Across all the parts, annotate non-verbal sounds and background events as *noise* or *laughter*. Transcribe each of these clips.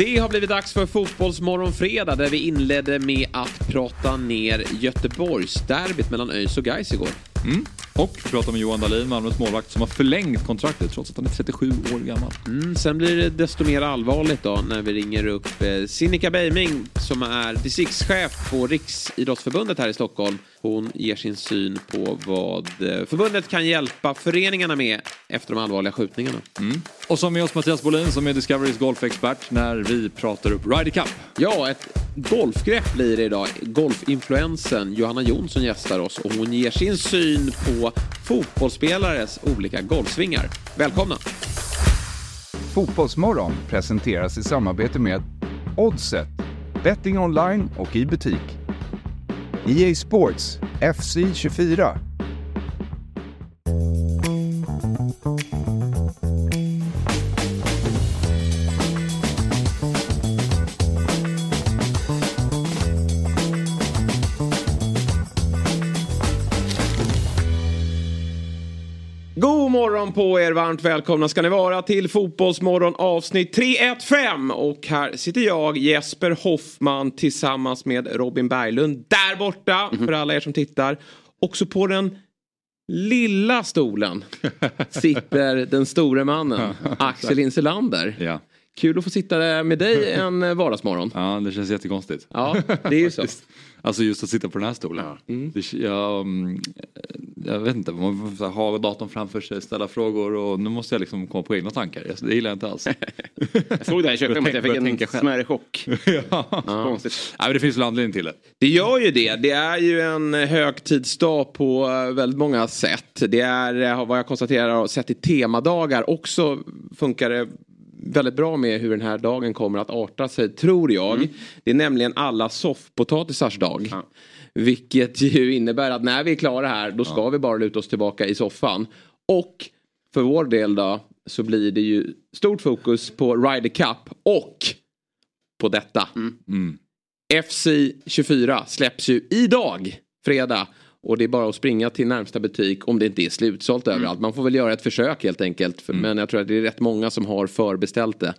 Det har blivit dags för Fotbollsmorgon fredag där vi inledde med att prata ner Göteborgsderbyt mellan ÖIS och Gais igår. Mm. Och prata med Johan Dahlin, Malmös målvakt, som har förlängt kontraktet trots att han är 37 år gammal. Mm, sen blir det desto mer allvarligt då när vi ringer upp eh, Sinikka Beiming som är distriktschef på Riksidrottsförbundet här i Stockholm. Hon ger sin syn på vad eh, förbundet kan hjälpa föreningarna med efter de allvarliga skjutningarna. Mm. Och så med oss Mattias Bolin som är Discoverys golfexpert när vi pratar upp Ryder Cup. Ja, ett golfgrepp blir det idag. Golfinfluensen Johanna Jonsson gästar oss och hon ger sin syn på fotbollsspelares olika golfsvingar. Välkomna! Fotbollsmorgon presenteras i samarbete med Oddset, betting online och i butik. EA Sports, FC 24. Morgon på er, varmt välkomna ska ni vara till Fotbollsmorgon avsnitt 315. Och här sitter jag, Jesper Hoffman, tillsammans med Robin Berglund där borta, Mhm. för alla er som tittar. Också på den lilla stolen *laughs* sitter den store mannen, Axel Insulander. Ja. Kul att få sitta med dig en vardagsmorgon. ja, det känns jättekonstigt. Ja, det är ju så. *laughs* Alltså just att sitta på den här stolen. Mm. Det, jag, mm, jag vet inte, man får ha datorn framför sig, ställa frågor och nu måste jag liksom komma på egna tankar. Alltså, Det gillar jag inte alls. *laughs* Jag såg det här i köpet, jag fick en själv. smärre chock. *laughs* ja. Konstigt. Nej, men det finns väl anledning till det. Det gör ju det. Det är ju en högtidsdag på eh, väldigt många sätt. Det är eh, vad jag konstaterar sett i temadagar också funkar det väldigt bra med hur den här dagen kommer att arta sig, tror jag. Det är nämligen alla soffpotatisars dag. Ja. Vilket *laughs* ju innebär att när vi är klara här då ska vi bara luta oss tillbaka i soffan. Och för vår del då så blir det ju stort fokus på Ryder Cup och på detta. Mm. FC 24 släpps ju idag, fredag. Och det är bara att springa till närmsta butik om det inte är slutsålt överallt. Man får väl göra ett försök helt enkelt. För, Men jag tror att det är rätt många som har förbeställt det.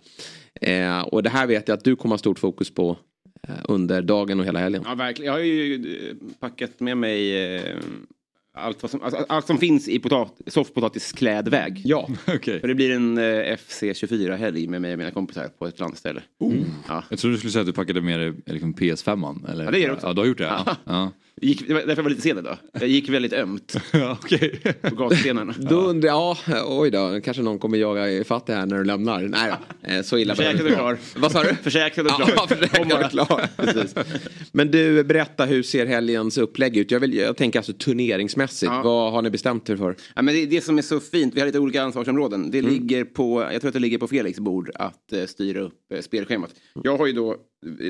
Eh, och det här vet jag att du kommer ha stort fokus på eh, under dagen och hela helgen. Ja, verkligen. Jag har ju eh, packat med mig eh, allt, vad som, alltså, allt som finns i potat, soffpotatisklädväg. Ja, *laughs* Okej. För det blir en eh, FC24-helg med mig och mina kompisar på ett landställe. Ja. Jag trodde du skulle säga att du packade med dig liksom PS5. Eller? Ja, det gör jag också. Ja, du har gjort det? Ja. ja. Gick, därför jag var lite sen idag. Jag gick väldigt ömt *laughs* ja på gatstenarna. *laughs* då undrar jag, ja, oj då, kanske någon kommer jaga ifatt det här när du lämnar. Nej då, eh, så illa Försäkrad och klar. Vad sa du? Försäkrad och klar. Ja, *laughs* försäkrad och klar. Precis. Men du, berätta hur ser helgens upplägg ut? Jag, vill, jag tänker alltså turneringsmässigt. Ja. Vad har ni bestämt er för? Ja, men det, det som är så fint, vi har lite olika ansvarsområden. Det ligger på, jag tror att det ligger på Felix bord att eh, styra upp eh, spelschemat. Jag har ju då,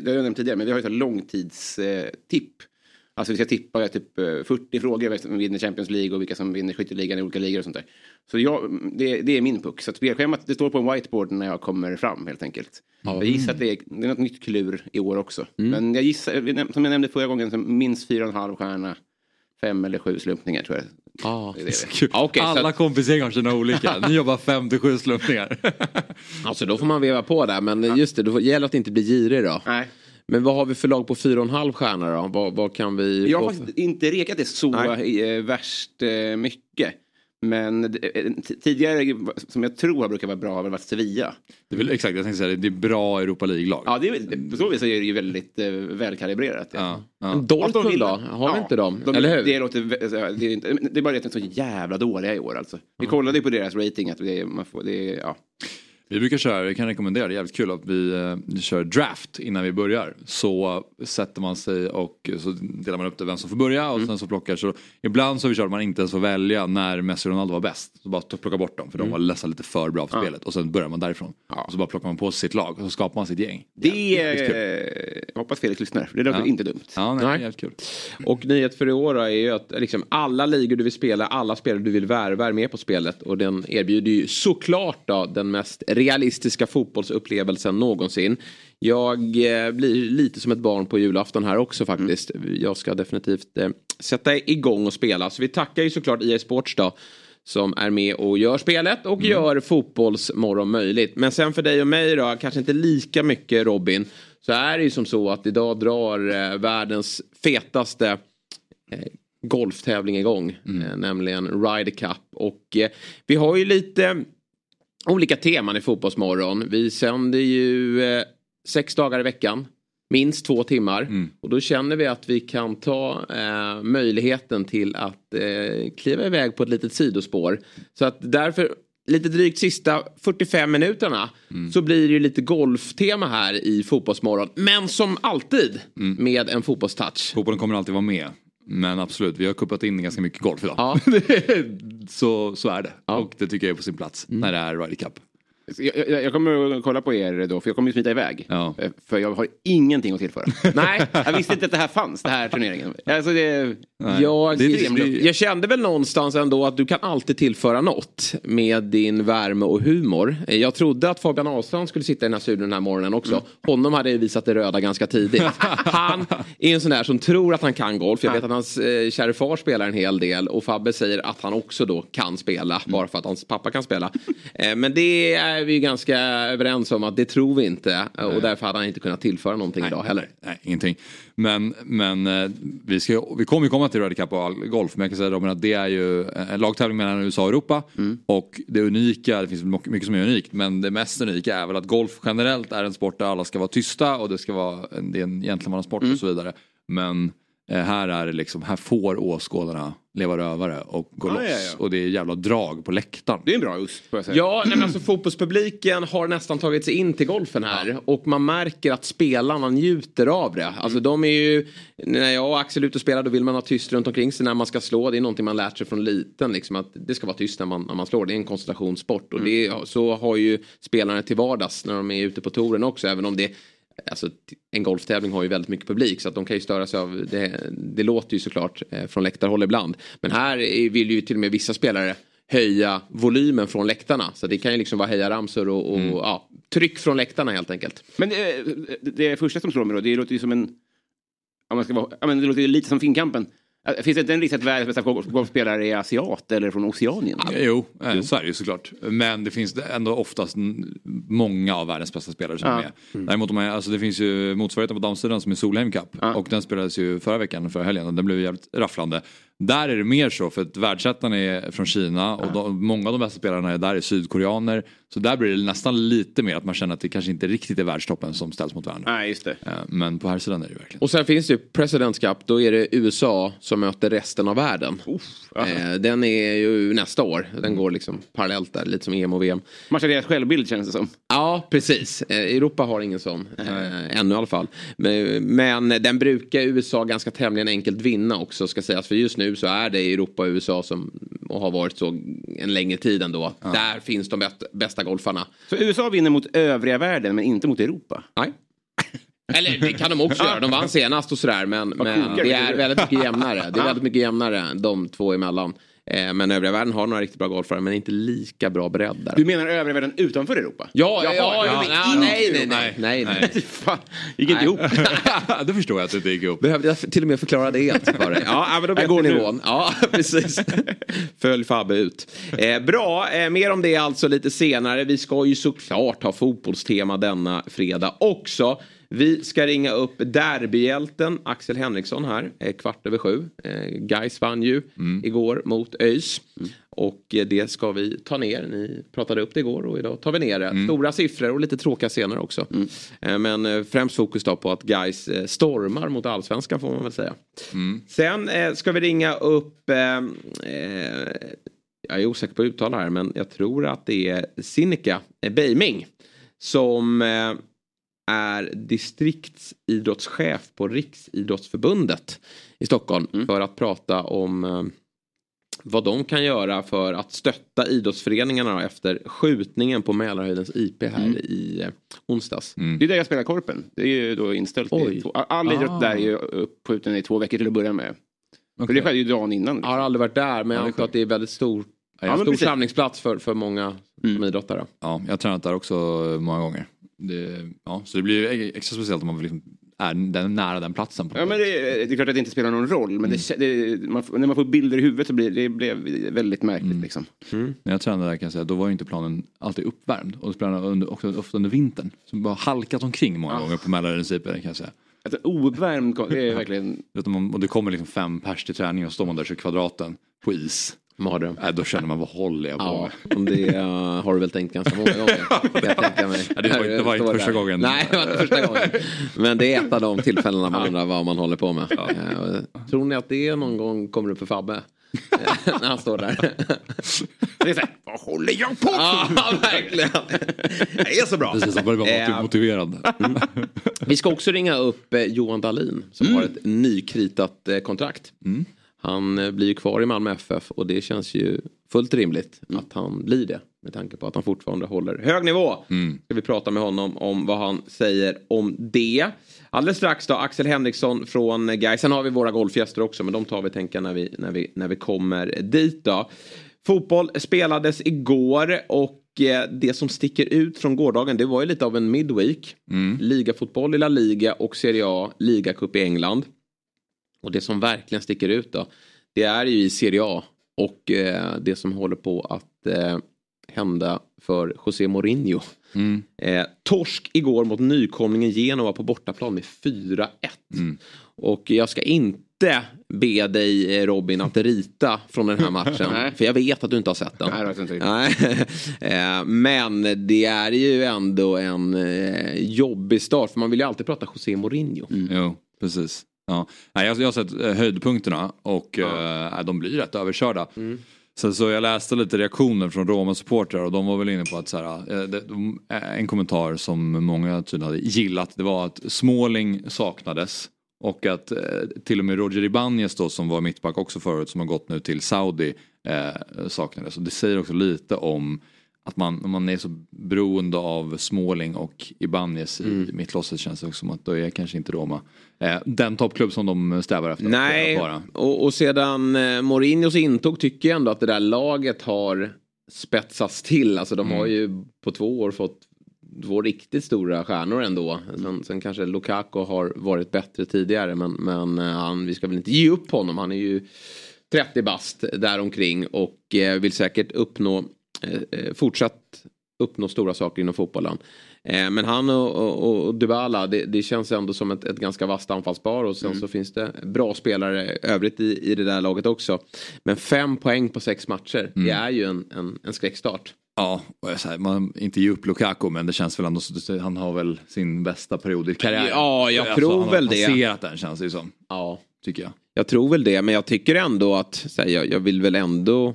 det har jag nämnt tidigare, men vi har ju ett långtidstipp. Tipp. Alltså vi ska tippa typ eh, 40 frågor, vilka som vinner Champions League och vilka som vinner skytteligan i olika ligor och sånt där. Så jag, det, det är min puck. Så att spelschemat, det står på en whiteboard när jag kommer fram helt enkelt. Jag gissar att det är, det är något nytt klur i år också. Men jag gissar, som jag nämnde förra gången, så minst fyra och en halv stjärna. Fem eller sju slumpningar tror jag. Ah. Det det. Okej, så Alla att- kompisgäng har sina olika. *laughs* Ni jobbar 5 till 7 slumpningar. *laughs* Alltså då får man veva på där. Men just det, då gäller att inte bli girig då. Nej. Men vad har vi för lag på fyra och en halv stjärna då? Vad, vad kan vi Jag har faktiskt inte rekat det så Nej. eh, värst eh, mycket. Men eh, tidigare, som jag tror har brukat vara bra, har väl varit Sevilla. Det är väl, exakt, jag tänkte säga det. Det är bra Europa League-lag. Ja, det är, på så vis är det ju väldigt eh, välkalibrerat. Ja, ja. Men Dortmund då? Har vi Ja, inte dem? de- Eller hur? Det, låter, alltså, det, är inte, det är bara det att de är så jävla dåliga i år alltså. Vi kollade ju på deras rating att det, man får, det, är- ja. Vi brukar köra, jag kan rekommendera, det är jävligt kul att vi, eh, vi kör draft innan vi börjar. Så sätter man sig och så delar man upp det vem som får börja och sen så plockar så ibland så har vi kört att man inte ens får välja när Messi och Ronaldo var bäst. Så bara plocka bort dem för de var nästan lite för bra för spelet och sen börjar man därifrån. Och så bara plockar man på sig sitt lag och så skapar man sitt gäng. Det är, jag hoppas Felix lyssnar, för det låter Ja. inte dumt. Ja, nej, Nej. jävligt kul. Och nyhet för i år är ju att liksom alla ligor du vill spela, alla spelare du vill värva är med på spelet. Och den erbjuder ju såklart då den mest realistiska fotbollsupplevelsen någonsin. Jag eh, blir lite som ett barn på julafton här också faktiskt. Jag ska definitivt eh, sätta igång och spela. Så vi tackar ju såklart EA Sports då. som är med och gör spelet och Mm. gör fotbollsmorgon möjligt. Men sen för dig och mig då, kanske inte lika mycket Robin, så är det ju som så att idag drar eh, världens fetaste eh, golftävling igång. Mm. Eh, nämligen Ryder Cup. Och eh, vi har ju lite olika teman i Fotbollsmorgon. Vi sänder ju eh, sex dagar i veckan. Minst två timmar. Mm. Och då känner vi att vi kan ta eh, möjligheten till att eh, kliva iväg på ett litet sidospår. Så att därför lite drygt sista 45 minuterna Mm. så blir det ju lite golftema här i Fotbollsmorgon. Men som alltid Mm. med en fotbollstouch. Fotbollen kommer alltid vara med. Men absolut, vi har kuppat in ganska mycket golf idag. Ja. *laughs* så, så är det. Ja. Och det tycker jag är på sin plats när det är Ryder Cup. Jag, jag, jag kommer att kolla på er då, för jag kommer ju smita iväg. Ja. Eh, För jag har ingenting att tillföra. *laughs* Nej, Jag visste inte att det här fanns, den här turneringen. Alltså det. Jag, Det är- det- jag kände väl någonstans ändå att du kan alltid tillföra något med din värme och humor. Jag trodde att Fabian Ahlstrand skulle sitta i den här studion den här morgonen också. Mm. Honom hade jag visat det röda ganska tidigt. *laughs* Han är en sån där som tror att han kan golf. Jag vet att hans eh, kära far spelar en hel del och Fabbe säger att han också då kan spela Mm. bara för att hans pappa kan spela. Eh, men det är vi ju ganska överens om att det tror vi inte och därför hade han inte kunnat tillföra någonting idag heller. Nej, ingenting. Men, men eh, vi, ska, vi kommer ju komma till Ryder Cup och all golf. Men jag kan säga Robin att det är ju en lagtävling mellan USA och Europa. Mm. Och det unika, det finns mycket som är unikt. Men det mest unika är väl att golf generellt är en sport där alla ska vara tysta. Och det ska vara det är en gentlemannasport Mm. och så vidare. Men eh, här är det liksom, här får åskådarna leva rövare och gå Ja, loss. ja, ja. Och det är jävla drag på läktaren. det är en bra USP, får jag säga. Ja, nej, men alltså fotbollspubliken har nästan tagit sig in till golfen här. Och man märker att spelarna njuter av det. Alltså de är ju, när jag och Axel är ute och spelar då vill man ha tyst runt omkring sig när man ska slå. Det är någonting man lärt sig från liten. Liksom, att det ska vara tyst när man, när man slår. Det är en koncentrationssport. Och det, så har ju spelarna till vardags när de är ute på touren också. Även om det Alltså, en golftävling har ju väldigt mycket publik så att de kan ju störa sig av det. Det låter ju såklart eh, från läktarhåll ibland. Men här är- vill ju till och med vissa spelare höja volymen från läktarna. Så det kan ju liksom vara hejaramsor och, och ja, tryck från läktarna helt enkelt. Men eh, det första som slår mig då, det låter ju som en... Om man ska vara, ja, men det låter ju lite som Finnkampen. Finns det inte en risk att världens bästa golf- golfspelare är asiat eller från Oceanien? Jo, eh, så är det ju såklart. Men det finns ändå oftast många av världens bästa spelare som Ja. är med. Däremot om man, alltså det finns ju motsvarigheten på damsidan som är Solheim Cup. Ja. Och den spelades ju förra veckan, förra helgen och den blev jävligt rafflande. Där är det mer så för att världsettan är från Kina och de, många av de bästa spelarna är där är sydkoreaner. Så där blir det nästan lite mer att man känner att det kanske inte riktigt är världstoppen som ställs mot varandra. Nej, just det. Eh, Men på här sidan är det verkligen. Och sen finns det ju Presidents Cup. Då är det USA som möter resten av världen. Eh, den är ju nästa år. Den går liksom parallellt där, lite som EM och VM. Matchar deras självbild känns det som. Ja, precis. Eh, Europa har ingen sån. Eh, ännu i alla fall. Men, men den brukar USA ganska tämligen enkelt vinna också ska sägas. För just nu så är det Europa och USA som och har varit så en längre tid ändå. Där finns de bäst, bästa golfarna. Så USA vinner mot övriga världen men inte mot Europa? Nej. *laughs* Eller det kan de också göra. De vann senast och sådär. Men, men det. är väldigt mycket jämnare. Det är väldigt mycket jämnare de två emellan. Eh, Men övriga världen har några riktigt bra golfare men inte lika bra bredd där. Du menar övriga världen utanför Europa? Ja, ja, ja, ja, inte nej, nej, nej, nej, nej. *laughs* Nej. Fan, gick inte ihop. *laughs* det förstår jag att det inte gick ihop. Behövde jag till och med förklara det för dig? *laughs* Ja, ja, men då vet Jag går ni nu. nivån. Ja, precis. Följ Fabbe ut. Eh, bra, eh, mer om det alltså lite senare. Vi ska ju såklart ha fotbollstema denna fredag också. Vi ska ringa upp derbyhjälten Axel Henriksson här, eh, kvart över sju. Eh, Gais vann ju igår mot ÖIS. Och eh, det ska vi ta ner. Ni pratade upp det igår och idag tar vi ner det. Stora siffror och lite tråkiga scener också. Eh, Men främst fokus då på att eh, stormar mot allsvenskan får man väl säga. Sen eh, ska vi ringa upp, eh, eh, jag är osäker på att uttala här men jag tror att det är Sinikka Beiming. Som är distriktsidrottschef på Riksidrottsförbundet i Stockholm. För att prata om eh, vad de kan göra för att stötta idrottsföreningarna efter skjutningen på Mälarhöjdens IP här i eh, onsdags. Det är där jag spelar korpen. Det är ju då inställt. I två, all idrott Ah. där är ju uppskjuten i två veckor till att börja med. För Okej. det skedde ju dagen innan. Jag har aldrig varit där men jag antar att det är väldigt stor, Ja, stor precis. samlingsplats för, för många som idrottare. Ja, jag har tränat där också många gånger. Det, ja, så det blir ju extra speciellt om man liksom är den, nära den platsen. På ja, men det, det, är klart att det inte spelar någon roll men det, det, man, när man får bilder i huvudet så blir det blev väldigt märkligt. Mm. Liksom. Mm. När jag tränade där kan jag säga då var ju inte planen alltid uppvärmd och spelade under, också, ofta under vintern. Så bara halkat omkring många ah. gånger på Mälarprincipen kan jag säga. Alltså, ouppvärmd, det är verkligen... *laughs* och det kommer liksom fem pers till träning och står man där i kvadraten på is. Mardröm. Äh, då känner man vad håller jag på ja, med? Det uh, har du väl tänkt ganska många gånger. *laughs* jag mig. Ja, det var, det var inte första där. gången. Nej, det var inte första gången. Men det är ett av de tillfällena man undrar vad man håller på med. Ja. Uh, tror ni att det någon gång kommer upp för Fabbe? *laughs* när han står där. det är så här, vad håller jag på med? Ja, verkligen. Det är så bra. Precis, han börjar vara motiverad. Vi ska också ringa upp Johan Dahlin som mm. har ett nykritat kontrakt. Mm. Han eh, blir ju kvar i Malmö FF och det känns ju fullt rimligt mm. att han blir det. Med tanke på att han fortfarande håller hög nivå. Mm. Ska vi prata med honom om vad han säger om det. Alldeles strax då Axel Henriksson från Gais. Sen har vi våra golfgäster också men de tar vi tänka när vi, när vi, när vi kommer dit då. Fotboll spelades igår och eh, det som sticker ut från gårdagen det var ju lite av en midweek. Mm. Ligafotboll i La Liga och Serie A, ligacup i England. Och det som verkligen sticker ut då. Det är ju i Serie A. Och eh, det som håller på att eh, hända för José Mourinho. Mm. Eh, torsk igår mot nykomlingen Genova på bortaplan med 4-1. Mm. Och jag ska inte be dig eh, Robin att rita från den här *laughs* matchen. för jag vet att du inte har sett den. Nej, *laughs* eh, Men det är ju ändå en eh, jobbig start. För man vill ju alltid prata José Mourinho. Mm. Jo, precis. Ja. Nej, jag, jag har sett eh, höjdpunkterna och ja. äh, de blir rätt överkörda. Mm. Så, så jag läste lite reaktioner från Roma-supportrar och de var väl inne på att så här, det, de, en kommentar som många tydligen hade gillat det var att Småling saknades. Och att till och med Roger Ibanez då som var mittback också förut som har gått nu till Saudi eh, saknades. Och det säger också lite om att man, man är så beroende av Småling och Ibanez i mm. mittlåset känns det också som att då är kanske inte Roma eh, den toppklubb som de strävar efter. Nej, och, och, sedan eh, Mourinhos intåg tycker jag ändå att det där laget har spetsats till. Alltså de mm. har ju på två år fått två riktigt stora stjärnor ändå. Sen, sen kanske Lukaku har varit bättre tidigare men, men eh, han, vi ska väl inte ge upp honom. Han är ju 30 bast däromkring och eh, vill säkert uppnå fortsatt uppnå stora saker inom fotbollen. Eh, men han och, och, och Dybala, det, det, känns ändå som ett, ett ganska vasst anfallspar och sen mm. så finns det bra spelare övrigt i, i det där laget också. Men fem poäng på sex matcher, mm. det är ju en, en, en skräckstart. Ja, här, man inte ge upp Lukaku men det känns väl ändå så han har väl sin bästa period i karriären. Ja, jag alltså, tror väl det. Han har passerat den känns det som. Ja. Tycker jag. Jag tror väl det men jag tycker ändå att, här, jag, jag vill väl ändå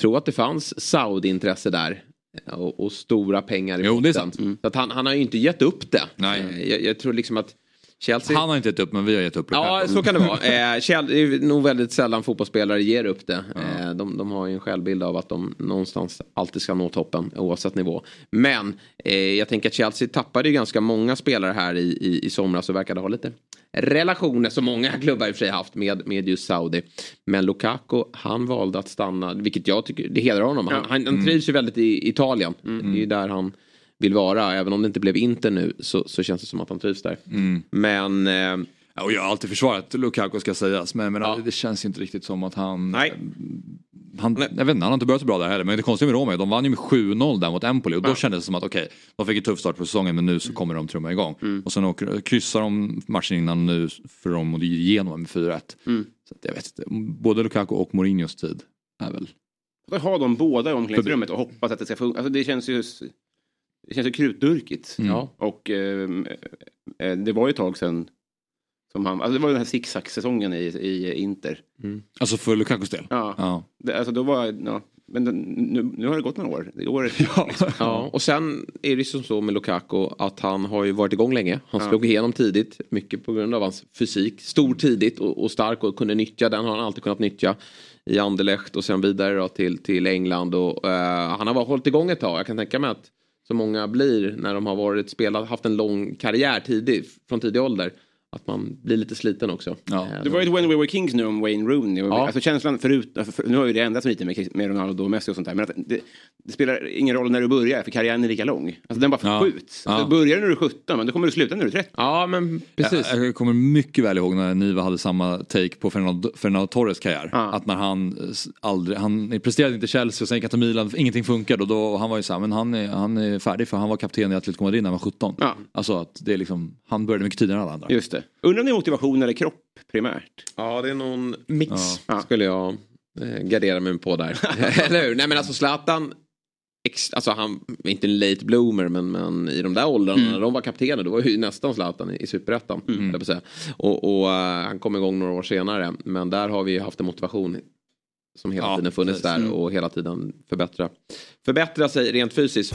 tror att det fanns Saudi-intresse där. Och, och, stora pengar i jo, sant. Mm. Så att han, han har ju inte gett upp det. Nej. Eh, jag, jag tror liksom att Chelsea... Han har inte gett upp men vi har gett upp. Ja så kan det vara. Eh, Chelsea, det är nog väldigt sällan fotbollsspelare ger upp det. Eh, de, de, har ju en självbild av att de någonstans alltid ska nå toppen oavsett nivå. Men eh, jag tänker att Chelsea tappade ju ganska många spelare här i, i, i somras och verkade ha lite relationer som många *laughs* klubbar i och för sig haft med, med just Saudi. Men Lukaku, han valde att stanna, vilket jag tycker, det hedrar honom. Han, han, han trivs ju väldigt i Italien. Mm. Det är ju där han vill vara. Även om det inte blev Inter nu så, så känns det som att han trivs där. Mm. Men... Eh, ja, och jag har alltid försvarat Lukaku ska sägas. Men, men ja. det känns inte riktigt som att han... Nej. Han, jag vet inte, han har inte börjat så bra där heller. Men det konstiga med Roma de vann ju med 7-0 där mot Empoli. Och då ja. kändes det som att okej, okay, de fick en tuff start på säsongen men nu så kommer de trumma igång. Mm. Och sen åker, kryssar de matchen innan nu för dem och igenom med 4-1. Mm. Så jag vet inte, både Lukaku och Mourinhos tid är väl... Att ha dem båda i omklädningsrummet och hoppas att det ska funka. Alltså det känns ju det känns ju krutdurkigt. Mm. Och eh, eh, det var ju ett tag sedan som han, alltså det var ju den här zigzag-säsongen i, i Inter. Mm. Alltså för Lukakos del? Ja. ja. Det, alltså då var, ja. Men nu, nu har det gått några år. Det år *laughs* ja. ja. Och sen är det som så med Lukaku att han har ju varit igång länge. Han ja. slog igenom tidigt. Mycket på grund av hans fysik. Stor tidigt och, och stark och kunde nyttja den har han alltid kunnat nyttja. I Anderlecht och sen vidare då till, till England. Och, uh, han har bara hållit igång ett tag. Jag kan tänka mig att som många blir när de har varit spelat, haft en lång karriär tidig, från tidig ålder att man blir lite sliten också. Ja. Eh, Det var ju ett When We Were Kings nu om Wayne Rooney. Ja. Alltså känslan förut, för, nu har ju det ändrats lite med, med Ronaldo och Messi och sånt där. Men att det, det spelar ingen roll när du börjar för karriären är lika lång. Alltså den bara förskjuts. Ja. Alltså, börjar när du är 17 men då kommer du sluta när du är 30. Ja men precis. Jag, jag kommer mycket väl ihåg när Niva hade samma take på Fernando, Fernando Torres karriär. Ja. Att när han aldrig, han presterade inte Chelsea och sen gick han till Milan, ingenting funkade och då och han var ju såhär, men han är, han är färdig för han var kapten i Atletico Madrid när han var 17. Ja. Alltså att det är liksom, han började mycket tidigare än alla andra. Just det. Undrar om det är motivation eller kropp primärt. Ja, det är någon mix Ja. skulle jag eh, gardera mig på där. *laughs* Eller hur? Nej men alltså Zlatan, alltså han inte en late bloomer men, men i de där åldrarna Mm. när de var kaptener då var ju nästan Zlatan i, i superettan. säga. Och, och eh, han kom igång några år senare men där har vi ju haft en motivation som hela Ja, tiden funnits precis. där och hela tiden förbättra, förbättra sig rent fysiskt.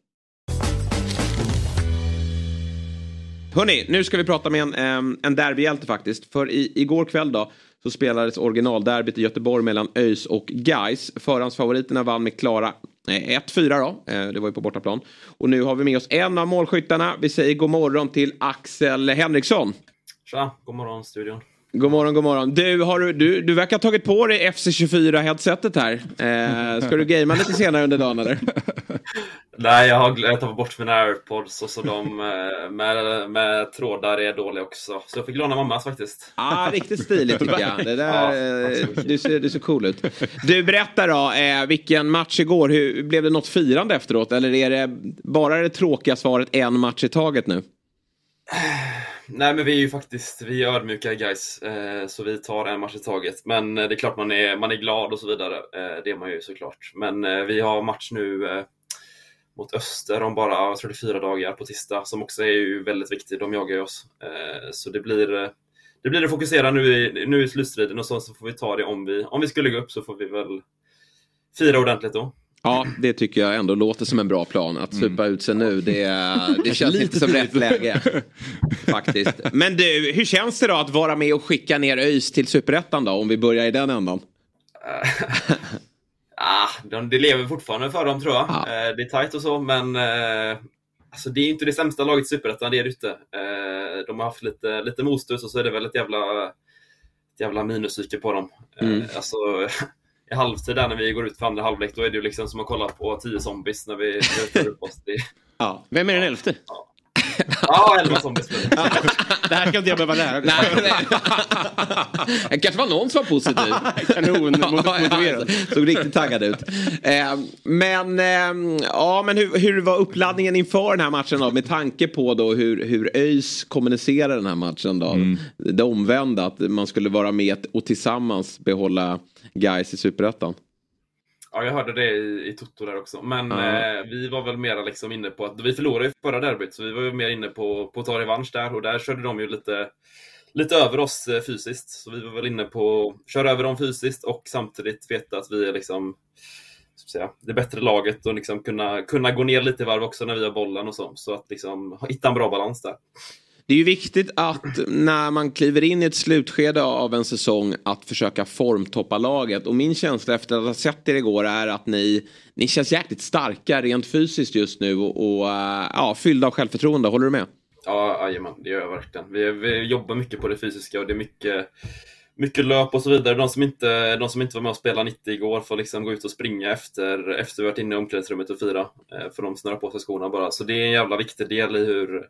Hörni, nu ska vi prata med en, en derbyhjälte faktiskt. För i, igår kväll då så spelades originalderbyt i Göteborg mellan ÖIS och Gais. Förhandsfavoriterna vann med klara eh, 1-4 då. Eh, det var ju på bortaplan. Och nu har vi med oss en av målskyttarna. Vi säger god morgon till Axel Henriksson. Tja, god morgon studion. God morgon, god morgon. Du, har du, du, du verkar ha tagit på dig FC24-headsetet här. Eh, ska du gamea lite senare under dagen eller? *laughs* Nej, jag har jag tagit bort mina airpods och så de *laughs* eh, med, med trådar är dåliga också. Så jag fick låna mammas faktiskt. Ah, riktigt stiligt tycker jag. Det där, *laughs* Ja, eh, du, ser, du ser cool ut. Du, berätta då, eh, vilken match igår. Hur, blev det något firande efteråt? Eller är det bara det tråkiga svaret en match i taget nu? *sighs* Nej, men vi är ju faktiskt vi är ödmjuka guys, eh, så vi tar en match i taget. Men eh, det är klart man är, man är glad och så vidare. Eh, det är man ju såklart. Men vi har match nu mot Öster om bara, jag tror det är fyra dagar på tisdag, som också är ju väldigt viktig. De jagar ju oss. Eh, så det blir, eh, det blir att fokusera nu i, nu i slutstriden och så, så får vi ta det om vi, om vi skulle gå upp så får vi väl fira ordentligt då. Ja, det tycker jag ändå låter som en bra plan. Att supa ut sig nu, det, det *laughs* känns Lite inte som rätt läge. Faktiskt. Men du, hur känns det då att vara med och skicka ner ÖIS till Superettan då? Om vi börjar i den ändan. *laughs* Ah, de, det lever fortfarande för dem tror jag. Ja. Eh, det är tajt och så, men eh, alltså, det är inte det sämsta laget i Superettan, det är det inte. Eh, de har haft lite, lite motstånd och så är det väl ett jävla, ett jävla minuspsyke på dem. Mm. Eh, alltså, *laughs* I halvtid där när vi går ut för andra halvlek, då är det ju liksom som att kolla på tio zombies när vi när vi tar upp oss. Det, *laughs* Ja. Vem är den elfte? ja, elva zombies blir det. Det här ska inte jag behöva lära mig. Nej, nej. Det kanske var någon som var positiv. Kanon, motiverad. Såg riktigt taggad ut. Eh, men, eh, ja, men hur, hur var uppladdningen inför den här matchen då? Med tanke på då hur, hur ÖIS kommunicerar den här matchen då. Det omvända, att man skulle vara med och tillsammans behålla guys i superettan. Ja, jag hörde det i, i Toto där också. Men Ja. eh, vi var väl mera liksom inne på att vi förlorade ju förra derbyt, så vi var ju mer inne på, på att ta revansch där och där körde de ju lite, lite över oss eh, fysiskt. Så vi var väl inne på att köra över dem fysiskt och samtidigt veta att vi är liksom säga, det bättre laget och liksom kunna, kunna gå ner lite i varv också när vi har bollen och så. Så att liksom hitta en bra balans där. Det är ju viktigt att när man kliver in i ett slutskede av en säsong att försöka formtoppa laget. Och min känsla efter att ha sett er igår är att ni, ni känns jäkligt starka rent fysiskt just nu och, och eh, ja, fyllda av självförtroende. Håller du med? Ja, jajamän, det gör jag verkligen. Vi, vi jobbar mycket på det fysiska och det är mycket, mycket löp och så vidare. De som, inte, de som inte var med och spelade 90 igår får liksom gå ut och springa efter, efter vi varit inne i omklädningsrummet och fira. Eh, för de snurrar på sig skorna bara. Så det är en jävla viktig del i hur,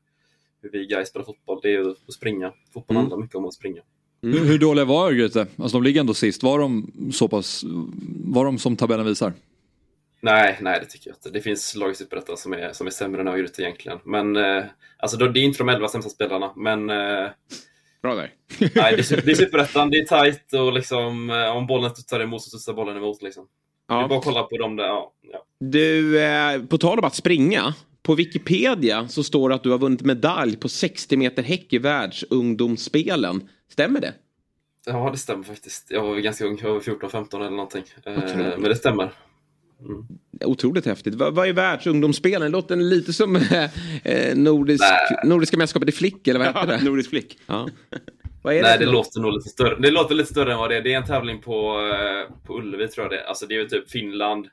hur vi guys spelar fotboll. Det är ju att springa. Fotboll Mm. handlar mycket om att springa. Hur, hur dåliga var Örgryte? Alltså de ligger ändå sist. Var de så pass, var de som tabellen visar? Nej, nej det tycker jag inte. Det finns lag i Superettan som är, som är sämre än Örgryte egentligen. Men eh, alltså då, det är inte de elva sämsta spelarna, men eh, Bra där. *laughs* nej, det, är, det är Superettan, det är tajt och liksom eh, om bollen studsar emot så studsar bollen emot. Liksom. Det är Ja. bara att kolla på dem där. Ja, ja. Du, eh, på tal om att springa. På Wikipedia så står det att du har vunnit medalj på 60 meter häck i världsungdomsspelen. Stämmer det? ja, det stämmer faktiskt. Jag var ganska ung, jag var 14-15 eller någonting. Eh, Otroligt. men det stämmer. Otroligt häftigt. Vad, vad är världsungdomsspelen? Det låter lite som eh, eh, nordisk, Nordiska mästerskapet i flick, eller vad heter det? Nordisk flick. Ja. Vad är det? Nej, det något? låter nog lite större. Det låter lite större än vad det är. Det är en tävling på, eh, på Ullevi tror jag det är. Alltså det är ju typ Finland,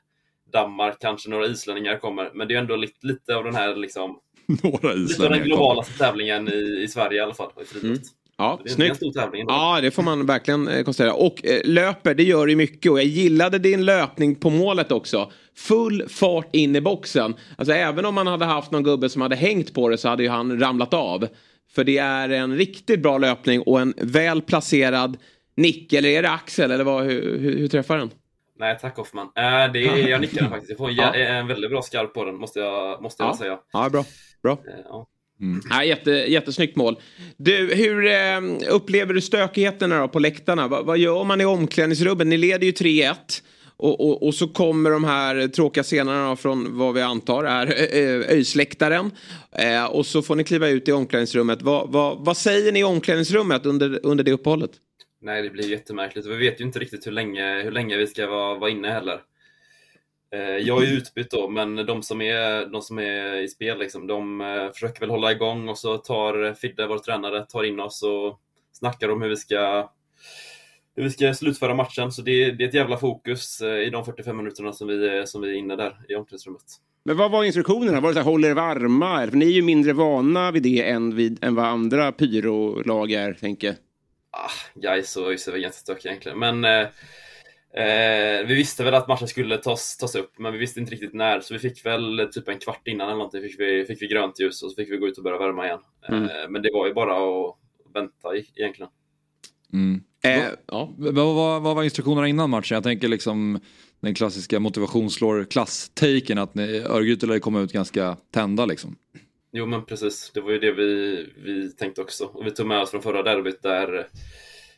Danmark, kanske några islänningar kommer. Men det är ändå lite, lite av den här liksom, *laughs* Några lite av den globala tävlingen i, i Sverige i alla fall. I friidrott. Ja, Det är en snyggt. stor tävling. ändå. Ja, det får man verkligen eh, konstatera. Och eh, löper, det gör ju mycket. Och jag gillade din löpning på målet också. Full fart in i boxen. Alltså även om man hade haft någon gubbe som hade hängt på det så hade ju han ramlat av. För det är en riktigt bra löpning och en väl placerad nick. Eller är det axel? Eller vad, hur, hur, hur träffar den? Nej, tack Hoffman. Äh, det är, jag nickar den *laughs* faktiskt. Jag får en, Ja. en väldigt bra skarp på den, måste jag, måste jag Ja. säga. Ja, bra. bra. Eh, Ja. Ja, jätte, jättesnyggt mål. Du, hur eh, upplever du stökigheterna då på läktarna? Va, vad gör man i omklädningsrummet? Ni leder ju 3-1. Och, och, och så kommer de här tråkiga scenerna från vad vi antar är öjsläktaren. Eh, och så får ni kliva ut i omklädningsrummet. Vad, vad, vad säger ni i omklädningsrummet under, under det uppehållet? Nej, det blir jättemärkligt. Vi vet ju inte riktigt hur länge, hur länge vi ska vara, vara inne heller. Eh, Jag är utbytt då, men de som är, de som är i spel, liksom, de eh, försöker väl hålla igång och så tar Fidde, vår tränare, tar in oss och snackar om hur vi ska, hur vi ska slutföra matchen. Så det är, det är ett jävla fokus eh, i de 45 minuterna som vi, är- som vi är inne där i omklädningsrummet. Men vad var instruktionerna? Var det så här, håll er varma? För ni är ju mindre vana vid det än, vid, än vad andra pyrolag är, tänker jag. Ah, Gais och ÖIS är väl ganska stökiga egentligen. Men eh, eh, vi visste väl att matchen skulle tas, tas upp, men vi visste inte riktigt när. Så vi fick väl typ en kvart innan eller någonting fick vi, fick vi grönt ljus och så fick vi gå ut och börja värma igen. Mm. Eh, men det var ju bara att vänta egentligen. Mm. Eh, ja. Vad, vad, vad var instruktionerna innan matchen? Jag tänker liksom den klassiska motivation slår klass-taken att Örgryte lär komma ut ganska tända liksom. Jo men precis, det var ju det vi, vi tänkte också. Och vi tog med oss från förra derbyt där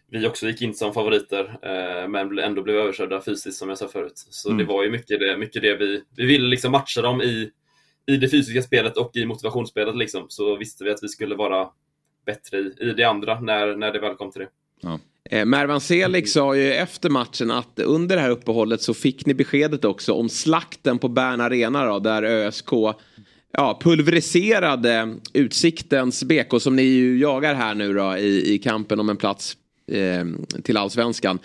vi också gick in som favoriter, eh, men ändå blev överkörda fysiskt som jag sa förut. Så Mm. det var ju mycket det, mycket det vi, vi ville liksom matcha dem i, i det fysiska spelet och i motivationsspelet liksom. Så visste vi att vi skulle vara bättre i, i det andra när, när det väl kom till det. Eh, Mervan Selig sa ju efter matchen att under det här uppehållet så fick ni beskedet också om slakten på Bern Arena då, där ÖSK ja, pulveriserade Utsiktens BK som ni ju jagar här nu då i, i kampen om en plats eh, till allsvenskan.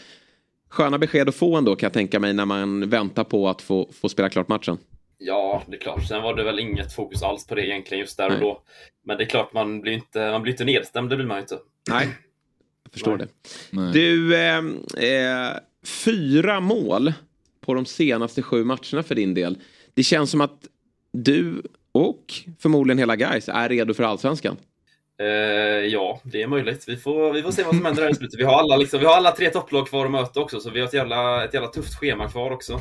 Sköna besked att få ändå kan jag tänka mig när man väntar på att få, få spela klart matchen. Ja, det är klart. Sen var det väl inget fokus alls på det egentligen just där och Nej. då. Men det är klart, man blir inte, man blir inte nedstämd, det blir man ju inte. Nej, jag förstår Nej. det. Nej. Du, eh, eh, fyra mål på de senaste sju matcherna för din del. Det känns som att du och förmodligen hela guys är redo för allsvenskan. Eh, ja, det är möjligt. Vi får, vi får se vad som händer här i slutet. Vi har alla, liksom, vi har alla tre topplag kvar att möta också, så vi har ett jävla, ett jävla tufft schema kvar också.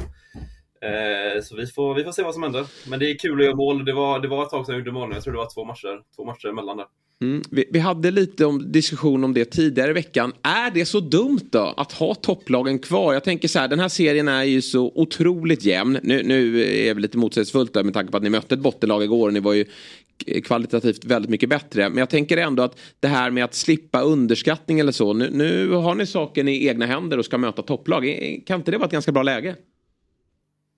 Eh, så vi får, vi får se vad som händer. Men det är kul att göra mål. Det var, det var ett tag sedan jag gjorde mål nu. Jag tror det var två matcher, två matcher emellan där. Mm. Vi, vi hade lite om diskussion om det tidigare i veckan. Är det så dumt då att ha topplagen kvar? Jag tänker så här, den här serien är ju så otroligt jämn. Nu, nu är det lite motsägelsefullt där med tanke på att ni mötte ett bottenlag igår och ni var ju kvalitativt väldigt mycket bättre. Men jag tänker ändå att det här med att slippa underskattning eller så. Nu, nu har ni saken i egna händer och ska möta topplag. Kan inte det vara ett ganska bra läge?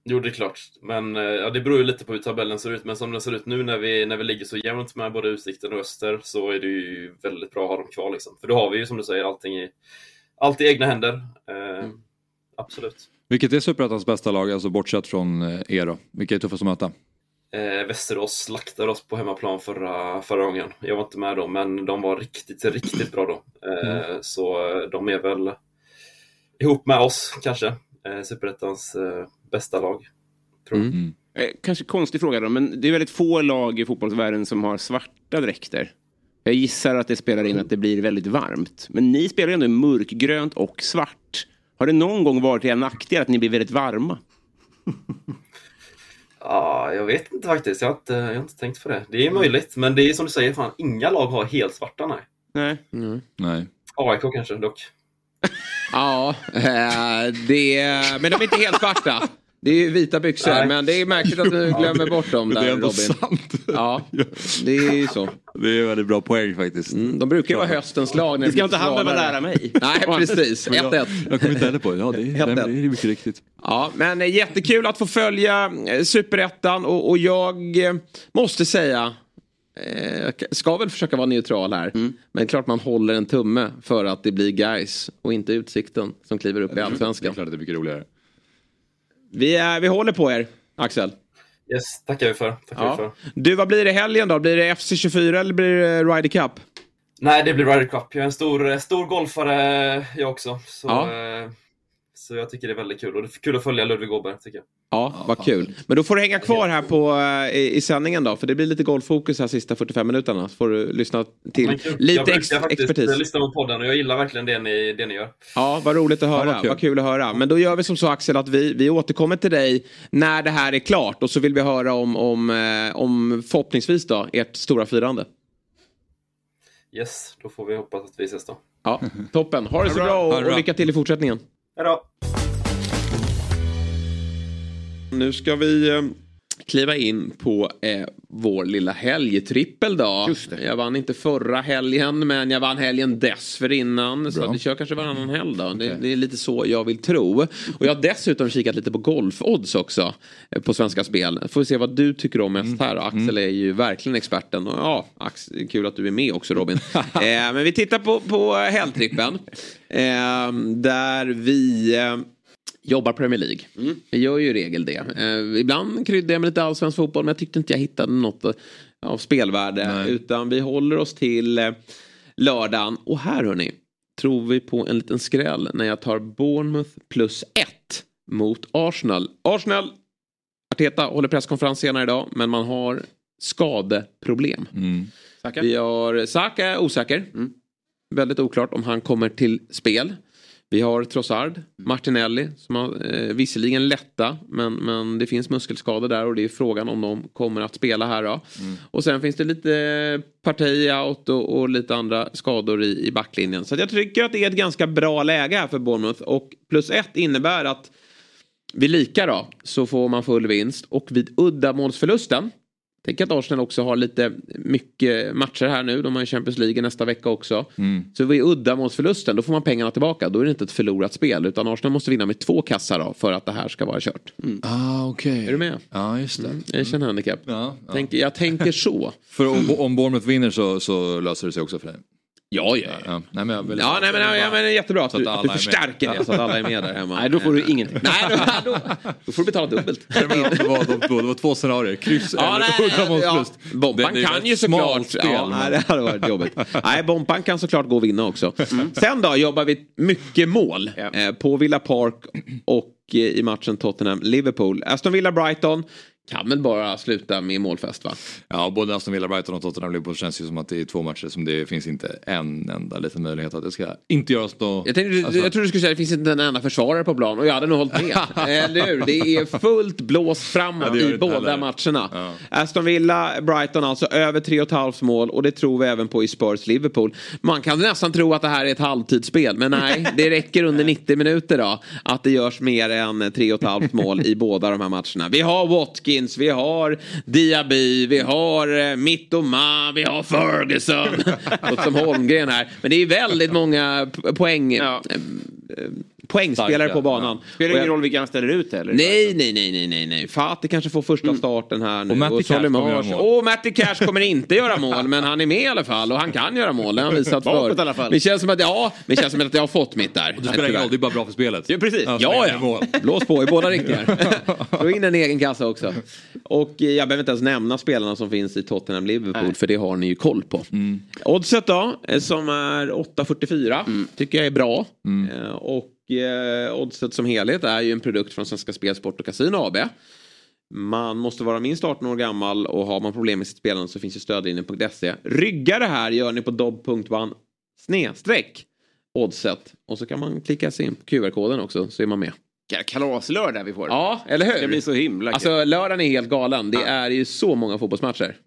Jo, det är klart. Men eh, ja, det beror ju lite på hur tabellen ser ut. Men som den ser ut nu när vi, när vi ligger så jämnt med både Utsikten och Öster så är det ju väldigt bra att ha dem kvar. Liksom. För då har vi ju som du säger allting i, allt i egna händer. Eh, Absolut. Vilket är Superettans bästa lag, alltså bortsett från eh, er då? Vilka är tuffast att möta? Eh, Västerås slaktade oss på hemmaplan förra, förra gången. Jag var inte med då, men de var riktigt, riktigt bra då. Eh, Så eh, de är väl ihop med oss kanske, eh, Superettans eh, bästa lag. Tror jag. Mm. Eh, kanske konstig fråga då, men det är väldigt få lag i fotbollsvärlden som har svarta dräkter. Jag gissar att det spelar in att det blir väldigt varmt. Men ni spelar ju ändå mörkgrönt och svart. Har det någon gång varit er nackdel att ni blir väldigt varma? *laughs* Ja, jag vet inte faktiskt. Jag har inte, jag har inte tänkt på det. Det är möjligt, men det är som du säger, fan, inga lag har helt svarta, nej. Nej. Nej. AIK kanske dock. *laughs* Ja, eh, det, men de är inte helt svarta. Det är ju vita byxor, Nej. men det är märkligt att du *laughs* glömmer bort dem där det är ändå Robin. sant. Ja, det är ju så. Det är en väldigt bra poäng faktiskt. Mm, de brukar ju vara höstens lag. När Det ska inte han behöva lära mig. Nej, *laughs* precis. Men jag, 1-1. jag kommer inte heller på det. Ja, det är, det är mycket riktigt. Ja, men eh, jättekul att få följa eh, Superettan och, och jag måste säga eh, jag ska väl försöka vara neutral här. Men klart man håller en tumme för att det blir guys och inte Utsikten som kliver upp i Det är Allsvenskan. klart att det är mycket roligare. Vi, är, vi håller på er, Axel. Yes, tackar vi för. Tackar Ja. för. Du, vad blir det i helgen då? Blir det FC24 eller blir det Ryder Cup? Nej, det blir Ryder Cup. Jag är en stor, stor golfare jag också. Så, Ja. eh, så jag tycker det är väldigt kul. Och det är kul att följa Ludvig Åberg, tycker jag. Ja, vad kul. Men då får du hänga kvar här på, eh, i, i sändningen då. För det blir lite golffokus här sista 45 minuterna. Så får du lyssna till jag lite ex, faktiskt expertis. lyssna på podden och jag gillar verkligen det ni, det ni gör. Ja, vad roligt att höra. vad kul. vad kul att höra. Men då gör vi som så Axel att vi, vi återkommer till dig när det här är klart. Och så vill vi höra om, om, eh, om förhoppningsvis då ert stora firande. Yes, då får vi hoppas att vi ses då. Ja, toppen. Ha det så bra. och, och lycka till i fortsättningen. Hej då! Nu ska vi eh, kliva in på eh, vår lilla helgtrippel då. Jag vann inte förra helgen men jag vann helgen dessförinnan. Så vi kör kanske varannan helg då. Det, det är lite så jag vill tro. Och jag har dessutom kikat lite på golfodds också. eh, På Svenska Spel. Får vi se vad du tycker om mest här. Axel är ju verkligen experten. Och ja, Axel, kul att du är med också Robin. *laughs* eh, men vi tittar på, på helgtrippen. Eh, där vi... Jobbar Premier League. Vi gör ju i regel det. Eh, ibland kryddar jag med lite allsvensk fotboll men jag tyckte inte jag hittade något eh, av spelvärde. Nej. Utan vi håller oss till eh, lördagen. Och här hörni, tror vi på en liten skräll när jag tar Bournemouth plus ett mot Arsenal. Arsenal, Arteta håller presskonferens senare idag men man har skadeproblem. Saka? Vi har Saka osäker. Väldigt oklart om han kommer till spel. Vi har Trossard, Martinelli som har eh, visserligen lätta men, men det finns muskelskador där och det är frågan om de kommer att spela här då. Och sen finns det lite parti out och, och lite andra skador i, i backlinjen. Så jag tycker att det är ett ganska bra läge här för Bournemouth och plus ett innebär att vid lika då så får man full vinst och vid uddamålsförlusten Tänk att Arsenal också har lite mycket matcher här nu. De har ju Champions League nästa vecka också. Så vid uddamålsförlusten då får man pengarna tillbaka. Då är det inte ett förlorat spel utan Arsenal måste vinna med två kassar då för att det här ska vara kört. Ah, okej. Är du med? Ja, just det. Jag känner handikapp. Ja, ja. Tänk, jag tänker så. *laughs* För om, om Bournemouth vinner så, så löser det sig också för dig. Ja, ja, ja. Ja, nej, men jag vill, Ja, nej men, ja, men det är jättebra att att du, att du med. förstärker det så att alla är med där hemma. Nej, då får du ingenting. Nej, då, *laughs* då, då får du betala dubbelt. Det, var, det var två scenarier, kryss Ja, eller nej, ja. Bompan Det- det är kan ju såklart... ja, nej, det hade varit jobbigt. Nej, Bompan kan såklart gå och vinna också. Sen då jobbar vi mycket mål Ja. eh, på Villa Park och eh, i matchen Tottenham-Liverpool. Aston Villa-Brighton kan väl bara sluta med målfest va? Ja, både Aston Villa, Brighton och Tottenham Liverpool känns ju som att det är två matcher som det finns inte en enda liten möjlighet att det ska inte göras något. Jag, tänkte, Alltså- jag trodde du skulle säga att det finns inte en enda försvarare på plan och jag hade nog hållit med. *laughs* Eller hur? Det är fullt blås framåt Ja, i båda heller. matcherna. Ja. Aston Villa, Brighton alltså över 3,5 mål och det tror vi även på i Spurs Liverpool. Man kan nästan tro att det här är ett halvtidsspel men nej, *laughs* det räcker under 90 minuter då att det görs mer än 3,5 mål i båda de här matcherna. Vi har Watkins, vi har Diaby, vi har eh, Mittoma, vi har Ferguson. *laughs* Låter som Holmgren här. Men det är väldigt många poäng, Ja. Poängspelare Starka, på banan. Spelar det Och ingen roll vilka han ställer ut eller? Nej, nej, nej, nej, nej, nej. Fatih kanske får första starten här nu. Och Matty Cash kommer göra mål. Och Matty Cash kommer inte göra *laughs* mål, men han är med i alla fall. Och han kan göra mål, det har han visat Bakåt för. i alla fall. Men det känns som att, ja, men det känns som att jag har fått mitt där. Det spelar ingen roll, det är bara bra för spelet. Ja, precis. Ja, Ja, ja. Blås på i båda riktningar. *laughs* Få in en egen kassa också. Och eh, jag behöver inte ens nämna spelarna som finns i Tottenham-Liverpool, för det har ni ju koll på. Oddset då, eh, som är 8,44, tycker jag är bra. Eh, Och eh, oddset som helhet är ju en produkt från Svenska Spel, Sport och Casino AB. Man måste vara minst 18 år gammal och har man problem med sitt spelande så finns ju stödlinjen.se. Rygga det här gör ni på dobb.one snedstreck oddset. Och så kan man klicka sig in på QR-koden också så är man med. Kalaslördag vi får. Ja, eller hur? Det blir så himla. Alltså lördagen är helt galen. Det är ju så många fotbollsmatcher.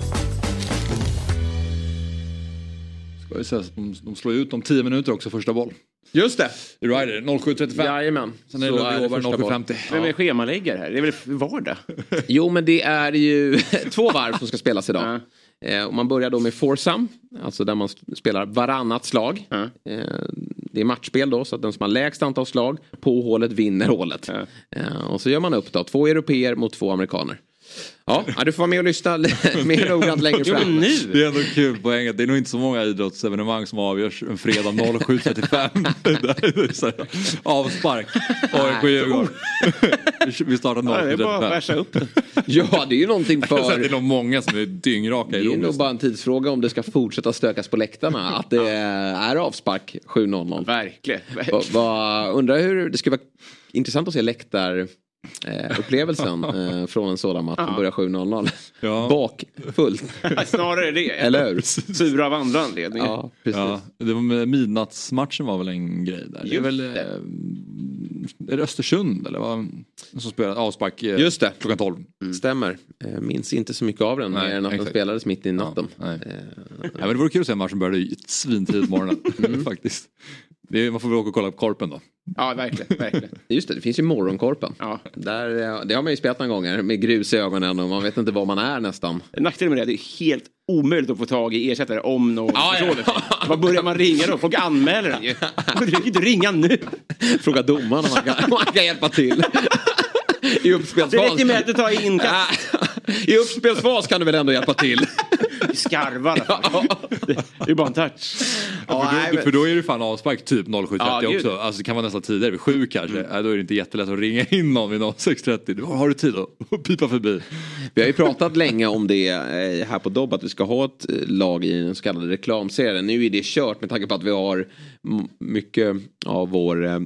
Ska vi säga, de, de slår ut om 10 minuter också första boll. Just det. I Ryder 07.35. Jajamän. Sen är det boll. 07.50. Vem är schemaläggare här? Det är väl vardag? *laughs* Jo, men det är ju *laughs* två varv som ska spelas idag. Eh, och man börjar då med foursome, alltså där man spelar varannat slag. Eh, det är matchspel då, så att den som har lägst antal slag på hålet vinner hålet. Eh, och så gör man upp då, två europeer mot två amerikaner. Ja, du får vara med och lyssna *laughs* mer noggrant längre fram. Det är ändå kul poäng att det är nog inte så många idrottsevenemang som avgörs en fredag *laughs* 07.35. Det är så här, Avspark. AIK Djurgården. Vi startar Ja, det är bara att 07.35. bärsa upp. Ja, det är ju någonting för... Det är nog många som är dyngraka Det i är nog bara en tidsfråga om det ska fortsätta stökas på läktarna. Att det är avspark 7-0. Verkligen. Undrar hur, det skulle vara intressant att se läktar eh, upplevelsen *laughs* eh, från en sådan match som börjar 7-0. Ja. Bakfullt. Snarare det. *laughs* Eller hur? Sura av andra anledningar. Ja, precis. Ja, det var midnattsmatchen var väl en grej där. det är Just väl eh, är det Östersund eller vad som spelade avspark eh, Just det. klockan 12. Stämmer. Eh, minns inte så mycket av den Nej, mer än att den spelades mitt i natten. Ja, nej. Eh, Ja, men det vore kul att se en match som började svintidigt på morgonen. Mm. *laughs* Faktiskt. Det är, man får väl åka och kolla på Korpen då. Ja, verkligen. verkligen. *laughs* Just det, det finns ju morgonkorpen. Ja. Där, eh, det har man ju spelat några gånger med grus i ögonen och man vet inte var man är nästan. Nackdelen med det är att det är helt omöjligt att få tag i ersättare om någon Ja, ja. det. Vad börjar man ringa då? Folk anmäler den ju. Du kan inte ringa nu. Fråga domaren om man kan, om man kan hjälpa till. I Det uppspelsfas. räcker med att du tar in I uppspelsfas kan du väl ändå hjälpa till? Skarvar. Det är ju bara en touch. Ja, för, nej, då, men- för då är det fan avspark typ 07.30 Ja, också. Alltså det kan vara nästan tidigare, vid 7 kanske. Ja, då är det inte jättelätt att ringa in någon vid 06.30. Då har du tid *laughs* att pipa förbi. Vi har ju pratat länge om det eh, här på Dobb att vi ska ha ett eh, lag i den så kallade reklamserien. Nu är det kört med tanke på att vi har mycket av vår eh, eh,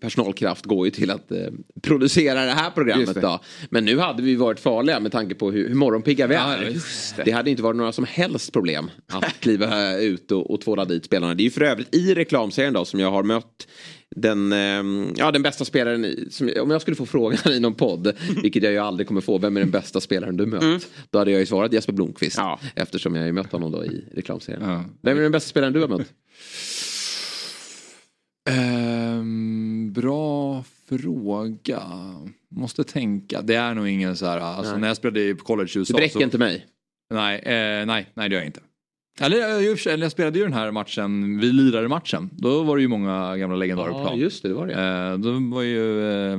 personalkraft går ju till att eh, producera det här programmet. det. Då. Men nu hade vi varit farliga med tanke på hur, hur morgonpigga vi Ja, är. just det. hade inte varit några som helst problem att *laughs* kliva ut och, och tvåla dit spelarna. Det är ju för övrigt i reklamserien då som jag har mött den, eh, ja, den bästa spelaren, i- som, om jag skulle få frågan *laughs* i någon podd, vilket jag ju aldrig kommer få, vem är den bästa spelaren du mött? Då hade jag ju svarat Jesper Blomqvist, Ja. eftersom jag har ju mött honom då i reklamserien. Ja. Vem är den bästa spelaren du har mött? Ehm, bra fråga. Måste tänka. Det är nog ingen så här, alltså Nej. när jag spelade i college i Du USA. bräcker så, inte mig. Nej, eh, nej, nej det gör jag inte. Eller, jag- sig, eller jag spelade ju den här matchen, vi lirade matchen. Då var det ju många gamla legendarer på Ja, plan. just det, det var det. Eh, då var ju eh,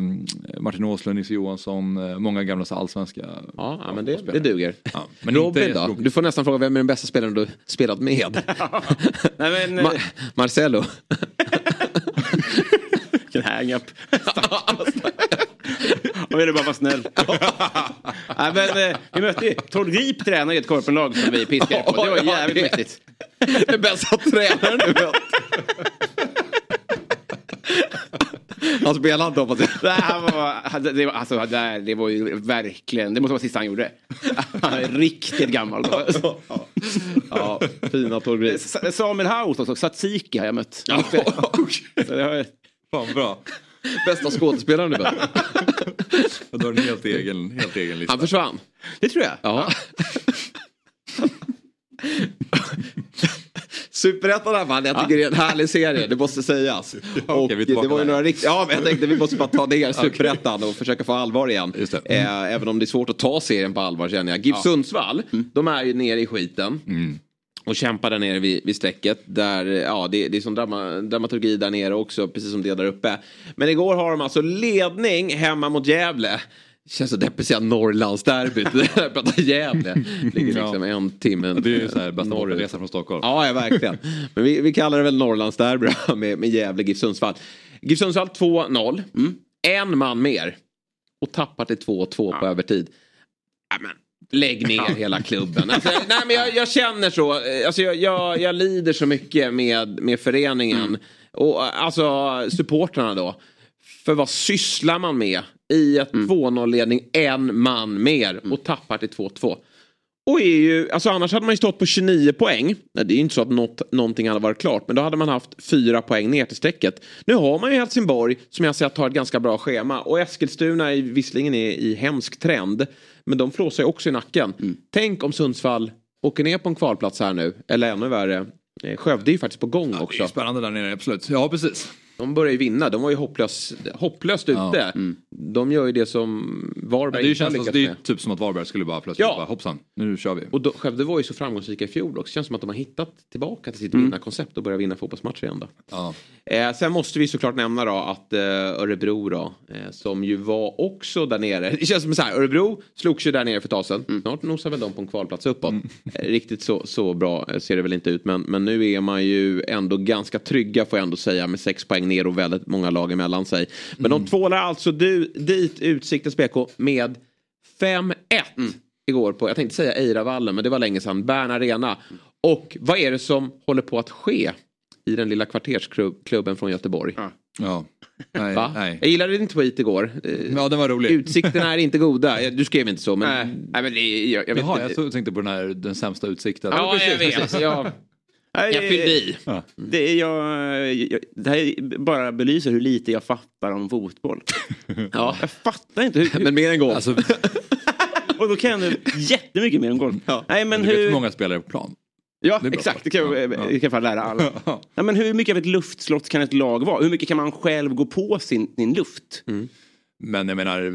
Martin Åslund, Nisse Johansson, eh, många gamla så allsvenska Ja, ja men det, det duger. Ja, men Robin då? Du får nästan fråga vem är den bästa spelaren du spelat med? *laughs* Nej, men, Ma- Marcelo. *laughs* Vilken hang-up. *laughs* Jag ville bara vara snäll. *laughs* Nej, men, eh, vi mötte ju Tord Grip tränar i ett korpenlag som vi piskade på. Det var jävligt det- mäktigt. Den bästa tränaren du mött. Han spelade inte hoppas jag. Det, var, det, var, alltså, det, det var ju verkligen, det måste vara sista han gjorde. Han är riktigt gammal då. Ja, fina. S- Samuel Haus också, Tsatsiki har jag mött. Så det har, Fan bra. Bästa skådespelaren du mött. Du har en helt egen, helt egen lista. Han försvann. det tror jag. Ja. Superettan här man, jag tycker det är en härlig serie, det måste sägas. *laughs* vi är det var ju några rikt... Ja, men jag tänkte vi måste bara ta ner *laughs* Superettan och försöka få allvar igen. Eh, även om det är svårt att ta serien på allvar känner jag. GIF Sundsvall, de är ju nere i skiten. Och kämpar där nere vid, vid strecket. Där, ja, det, det är som drama, dramaturgi där nere också, precis som det där uppe. Men igår har de alltså ledning hemma mot Gävle. Känns så deppigt att säga Norrlandsderbyt. *laughs* Jag pratar Gävle. Ligger liksom en timme Det är ju så här bortaresa från Stockholm. Ja, ja verkligen. Men vi, vi kallar det väl Norrlandsderby med, med Gävle GIF Sundsvall. GIF Sundsvall 2-0. En man mer. Och tappar till 2-2 på övertid. Ja, men, lägg ner hela klubben. Alltså, *laughs* nej, men jag, jag känner så. Alltså, jag, jag, jag lider så mycket med, med föreningen. Och alltså supportrarna då. För vad sysslar man med i ett 2-0-ledning en man mer och tappar till 2-2? Och är ju, alltså annars hade man ju stått på 29 poäng. Nej, det är ju inte så att något, någonting hade varit klart. Men då hade man haft fyra poäng ner till strecket. Nu har man ju Helsingborg som jag sett har ett ganska bra schema. Och Eskilstuna är visserligen är i hemsk trend. Men de flåsar ju också i nacken. Tänk om Sundsvall åker ner på en kvalplats här nu. Eller ännu värre. Eh, Skövde är ju faktiskt på gång Det är också. ju spännande där nere, absolut. Ja, precis. De börjar ju vinna. De var ju hopplös, hopplöst ute. De gör ju det som Varberg Det inte har lyckats det är med. ju typ som att Varberg skulle bara plötsligt Ja. bara hoppsan, nu kör vi. Och då, Skövde var ju så framgångsrika i fjol också. Känns som att de har hittat tillbaka till sitt Mm. vinnarkoncept och börjar vinna fotbollsmatcher igen då. Ja. Eh, sen måste vi såklart nämna då att eh, Örebro då, eh, som ju var också där nere. *laughs* Det känns som så här, Örebro slogs ju där nere för ett tag sedan. Mm. Snart nosar väl de på en kvalplats uppåt. Eh, riktigt så, så bra eh, ser det väl inte ut. Men, men nu är man ju ändå ganska trygga får jag ändå säga med sex poäng ner och väldigt många lag emellan sig. Men Mm. de tvålar alltså du, dit Utsiktens BK med 5-1 igår på, jag tänkte säga Eiravallen men det var länge sedan, Bern Arena. Och vad är det som håller på att ske i den lilla kvartersklubben från Göteborg? Ja. Nej, Va? nej. Jag gillade din tweet igår. Ja, den var rolig. Utsikterna är inte goda. Du skrev inte så men... Nej, nej men det jag, jag vet Jaha, inte. jag tänkte på den här den sämsta utsikten. Ja, jag vet. Jag, Nej, jag fyllde i. Det, är jag, jag, det här bara belyser hur lite jag fattar om fotboll. *laughs* Ja. Jag fattar inte hur... Men mer än golf. Alltså, *laughs* och då kan jag nu jättemycket mer om golf. Nej, men du vet hur... hur många spelare på plan? Ja, Det exakt. Det kan jag, Ja, jag ja. kan fan lära alla. *laughs* Nej, men hur mycket av ett luftslott kan ett lag vara? Hur mycket kan man själv gå på sin, sin luft? Men jag menar,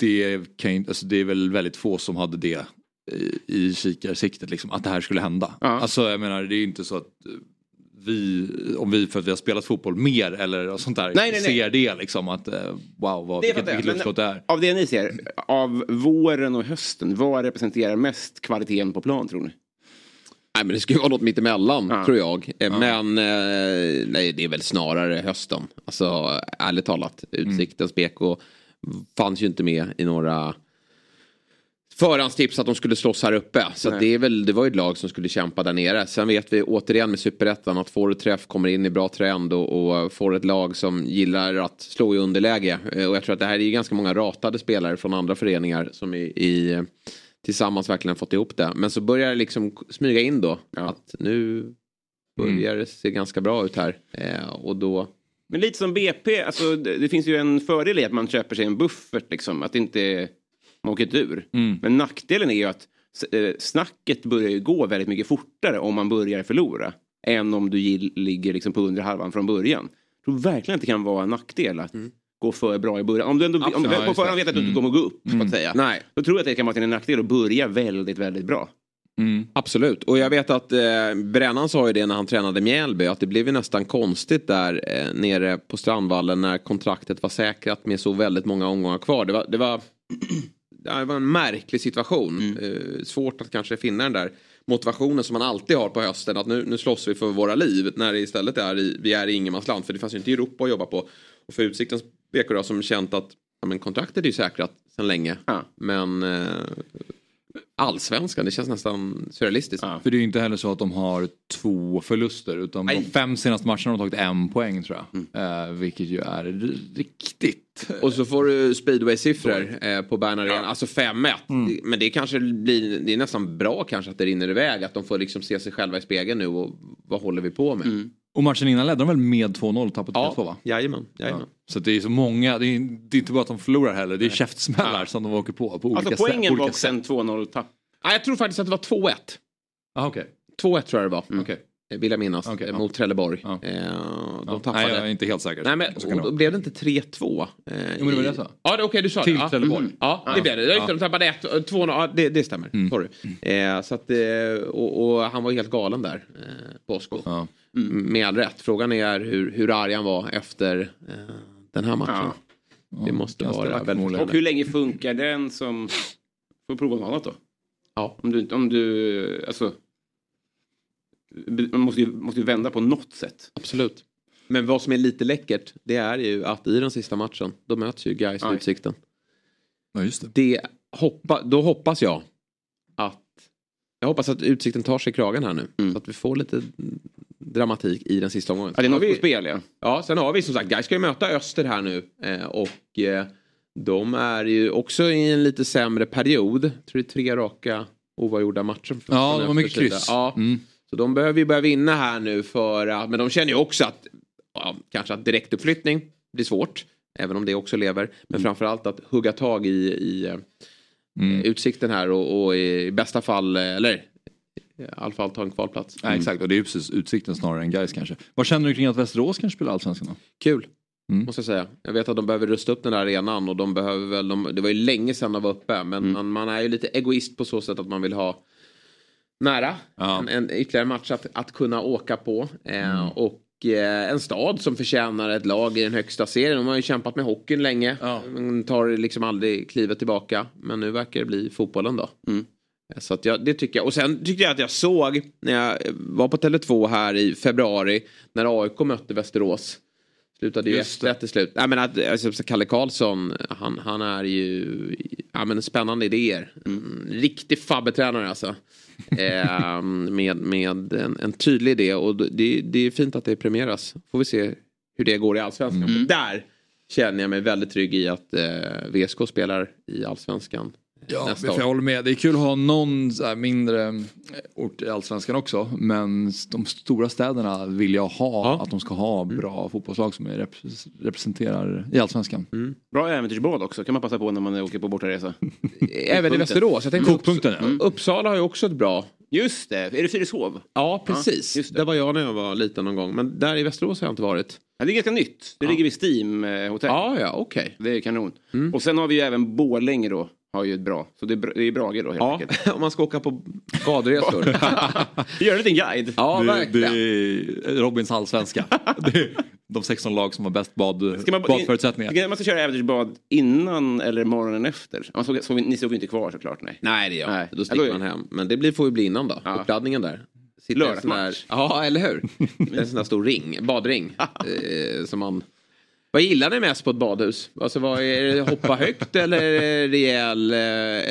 det, kan, alltså, det är väl väldigt få som hade det i, i kikarsiktet, liksom, att det här skulle hända. Ja. Alltså jag menar, det är ju inte så att vi, om vi för att vi har spelat fotboll mer eller sånt där, Nej, nej, nej. ser det liksom att eh, wow, vad, Det vilket, vilket luftslott det är. Av det ni ser, av våren och hösten, vad representerar mest kvaliteten på plan tror ni? Nej men det ska ju vara något mittemellan Ja. tror jag. Eh, Men eh, nej, det är väl snarare hösten. Alltså ärligt talat. Utsiktens BK fanns ju inte med i några förhandstips att de skulle slåss här uppe. Så det, är väl, det var ju ett lag som skulle kämpa där nere. Sen vet vi återigen med superettan att får du träff kommer in i bra trend och, och får ett lag som gillar att slå i underläge. Eh, Och jag tror att det här är ju ganska många ratade spelare från andra föreningar som i, i tillsammans verkligen fått ihop det. Men så börjar det liksom smyga in då att nu börjar det se ganska bra ut här. Eh, och då Men lite som BP, alltså, det, det finns ju en fördel i att man köper sig en buffert, liksom, att inte man åker inte ur. Men nackdelen är ju att eh, snacket börjar ju gå väldigt mycket fortare om man börjar förlora. Än om du ligger liksom på under halvan från början. Jag tror verkligen att det kan vara en nackdel att gå för bra i början. Om du ändå om du på förhand vet att du inte kommer gå upp, att säga. Nej. Då tror jag att det kan vara till en nackdel att börja väldigt, väldigt bra. Absolut, och jag vet att eh, Brännan sa ju det när han tränade Mjällby att det blev ju nästan konstigt där eh, nere på Strandvallen när kontraktet var säkrat med så väldigt många omgångar kvar. Det var, det var, det var en märklig situation. Eh, svårt att kanske finna den där motivationen som man alltid har på hösten att nu, nu slåss vi för våra liv när det istället är i, vi är i ingenmansland för det fanns ju inte Europa att jobba på. Och för Utsiktens BK då, som känt att ja, men kontraktet är ju säkrat sedan länge. Ja. Men eh, allsvenskan, det känns nästan surrealistiskt. För det är ju inte heller så att de har två förluster utan de fem senaste matcherna har de tagit en poäng tror jag. Eh, vilket ju är riktigt... Och så får du speedway-siffror eh, på Bern Arena, alltså 5-1. Mm. Men det kanske blir, det är nästan bra kanske att det rinner iväg. Att de får liksom se sig själva i spegeln nu och vad håller vi på med? Och matchen innan ledde de väl med 2-0 tappat Ja, 3-2 va? jajamän. Ja. jajamän. Så det är så många, det är, det är inte bara att de förlorar heller, det är käftsmällar som de åker på. på olika Alltså sätt- poängen olika var sen 2-0 tapp. Nej, jag tror faktiskt att det var 2-1. Ah, okej. 2-1 tror jag det var. Okej. Eh, Vill jag minnas. Okej, eh, ja. Mot Trelleborg. Ja. Eh, de Ja. tappade. Nej, jag är inte helt säker. Nej men Så kan det och då blev det inte 3-2? Eh, Jo, men det var det jag sa. Ja det- okej du sa Till det. Ja. Trelleborg. Mm. Ja det blev det. Det, de tappade 1 2 ja det, det stämmer. Mm. Sorry. Eh, så att, eh, och, och han var helt galen där. Eh, Bosko. Ja. Mm, Med all rätt. Frågan är hur, hur arg han var efter eh, den här matchen. Det måste vara väldigt. Och hur länge funkar den som... Får prova något annat då. Ja. Om du, inte- om du alltså... Man måste ju, måste ju vända på något sätt. Absolut. Men vad som är lite läckert det är ju att i den sista matchen då möts ju Gais Aj. Utsikten. Ja, just det. Det hoppa, då hoppas jag att Jag hoppas att Utsikten tar sig i kragen här nu. Mm. Så att vi får lite dramatik i den sista omgången. Ja, det är Sen något har på vi- spel ja. Ja, sen har vi som sagt, Gais ska ju möta Öster här nu. Eh, och eh, de är ju också i en lite sämre period. Jag tror det är tre raka oavgjorda matcher. Ja, det var Östers mycket sida. kryss. Ja, Mm. Så de behöver ju börja vinna här nu för att, men de känner ju också att ja, kanske att direktuppflyttning blir svårt. Även om det också lever. Men framförallt att hugga tag i, i eh, Mm. utsikten här och, och i bästa fall, eh, eller i alla fall ta en kvalplats. Ja, exakt, och det är ju precis utsikten snarare än guys kanske. Vad känner du kring att Västerås kanske spelar allsvenskan då? Kul. Mm. Måste jag säga. Jag vet att de behöver rusta upp den där arenan och de behöver väl, de, det var ju länge sedan de var uppe. Men Mm. man, man är ju lite egoist på så sätt att man vill ha nära. Ja. En, en ytterligare match att, att kunna åka på. Eh, Mm. Och eh, en stad som förtjänar ett lag i den högsta serien. De har ju kämpat med hockeyn länge. Ja. De tar liksom aldrig klivet tillbaka. Men nu verkar det bli fotbollen då. Mm. Så att jag, det tycker jag. Och sen tyckte jag att jag såg när jag var på Tele2 här i februari. När AIK mötte Västerås. Slutade ju Just 1 till slut. Nej, men att, alltså, Kalle Karlsson, han, han är ju ja, men spännande idéer. Mm. Riktig fabbetränare alltså. Eh, med med en, en tydlig idé och det, det är fint att det premieras. Får vi se hur det går i allsvenskan. Mm. Där känner jag mig väldigt trygg i att eh, VSK spelar i allsvenskan Ja, nästa jag håller med. Det är kul att ha någon så här mindre ort i allsvenskan också. Men de stora städerna vill jag ha. Ja. Att de ska ha bra fotbollslag som är rep- representerar i allsvenskan. Bra äventyrsbad också, kan man passa på när man åker på bortaresa. *laughs* Även i Västerås. Jag tänkte Kokpunkten, Upps- ja. Uppsala har ju också ett bra. Just det, är det Fyrishov? Ja, precis. just det. Där var jag när jag var liten någon gång. Men där i Västerås har jag inte varit. Ja, det är ganska nytt. Det ligger vid Steam eh, hotell. Ja, ja, okej. Det är kanon. Och sen har vi ju även Borlänge då. Har ju ett bra. Så det är, bra- det är Brage då helt Ja, enkelt. *laughs* om man ska åka på badresor. *laughs* Gör en liten guide. ja, det, verkligen. det är Robins allsvenska. *laughs* det är de 16 lag som har bäst bad, Ska man, badförutsättningar. Ska man ska köra äventyrsbad innan eller morgonen efter? Man såg, såg, ni såg ju inte kvar såklart. Nej. Nej, det gör Nej. Då sticker man hem. Men det blir, får ju bli innan då. Ja. Uppladdningen där. Lördagsmatch. ja, eller hur? En sån där stor ring, badring. eh, som man... Vad gillar ni mest på ett badhus? Alltså, vad är det hoppa högt eller det rejäl, eh,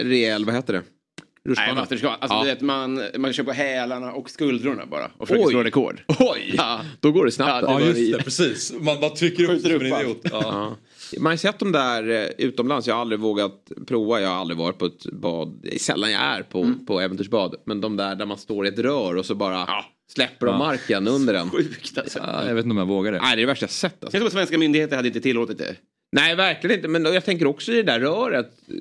rejäl, vad heter det? Nej, Rutschbana? man, ska, alltså, Ja. vet, man, man kör på hälarna och skuldrorna bara. Och försöker Oj. slå rekord. Oj! Ja. Då går det snabbt. Ja, det då. var i- precis. Man bara trycker upp som en idiot. Ja. Ja. Man har sett dem där eh, utomlands. Jag har aldrig vågat prova. Jag har aldrig varit på ett bad. Det är sällan jag är på, på äventyrsbad. Men de där där man står i ett rör och så bara släpper de Ja. marken under den. Sjukt alltså. Ja, jag vet inte om jag vågar det. Nej, det är det värsta jag sett. Alltså. Jag tror att svenska myndigheter hade inte tillåtit det. Nej, verkligen inte. Men jag tänker också i det där röret. eh,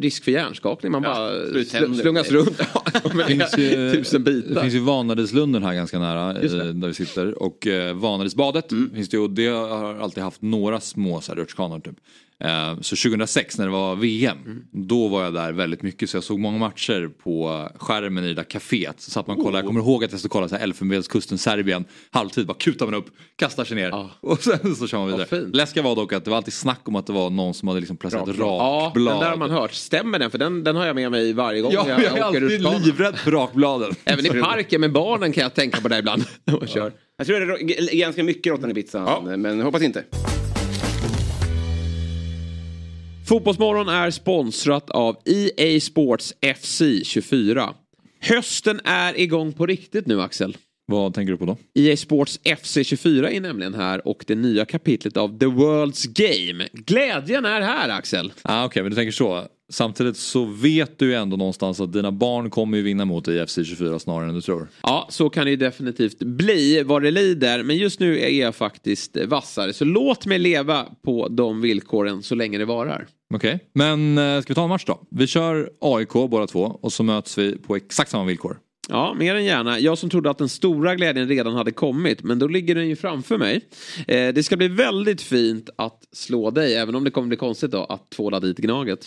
Risk för hjärnskakning. Man Ja, bara sl- slungas runt. *laughs* *laughs* Det finns ju, *laughs* Tusen det bitar. finns ju Vanadislunden här ganska nära det. Mm. eh, där vi sitter. Och eh, Vanadisbadet finns det ju och det har alltid haft några små rutschkanor typ. Eh, så 2006 när det var VM, Mm. då var jag där väldigt mycket så jag såg många matcher på skärmen i det där kaféet. Så satt man och kollade, jag kommer ihåg att jag stod och kollade Elfenbenskusten, Serbien, halvtid bara kutar man upp, kastar sig ner Ja. och sen så kör man vidare. Fint. Läskiga var dock att det var alltid snack om att det var någon som hade liksom placerat Rakblad. Ja, den där har man hört. Stämmer den? För den, den har jag med mig varje gång Ja, jag är åker alltid rutschkana. livrädd för rakbladen. *laughs* Även i parken med barnen kan jag tänka på det ibland. *laughs* Och kör. Jag tror det är ganska mycket råttan i pizzan, men hoppas inte. Fotbollsmorgon är sponsrat av EA Sports FC 24. Hösten är igång på riktigt nu Axel. Vad tänker du på då? EA Sports FC 24 är nämligen här och det nya kapitlet av The World's Game. Glädjen är här Axel. Ah, Okej, men du tänker så. Samtidigt så vet du ju ändå någonstans att dina barn kommer ju vinna mot i FC 24 snarare än du tror. Ja, så kan det ju definitivt bli vad det lider. Men just nu är jag faktiskt vassare. Så låt mig leva på de villkoren så länge det varar. Okej, men eh, ska vi ta en match då? Vi kör AIK båda två och så möts vi på exakt samma villkor. Ja, mer än gärna. Jag som trodde att den stora glädjen redan hade kommit, men då ligger den ju framför mig. Eh, det ska bli väldigt fint att slå dig, även om det kommer bli konstigt då att tvåla dit Gnaget.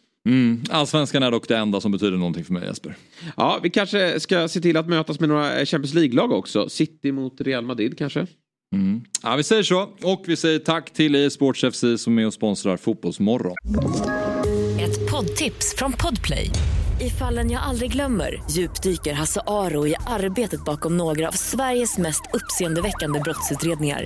Mm. Allsvenskan är dock det enda som betyder någonting för mig Jesper. Ja, vi kanske ska se till att mötas med några Champions League-lag också. City mot Real Madrid kanske. Mm. Ja, vi säger så. Och vi säger tack till EA Sports FC som är och sponsrar Fotbollsmorgon. Ett poddtips från Podplay. I fallen jag aldrig glömmer djupdyker Hasse Aro i arbetet bakom några av Sveriges mest uppseendeväckande brottsutredningar.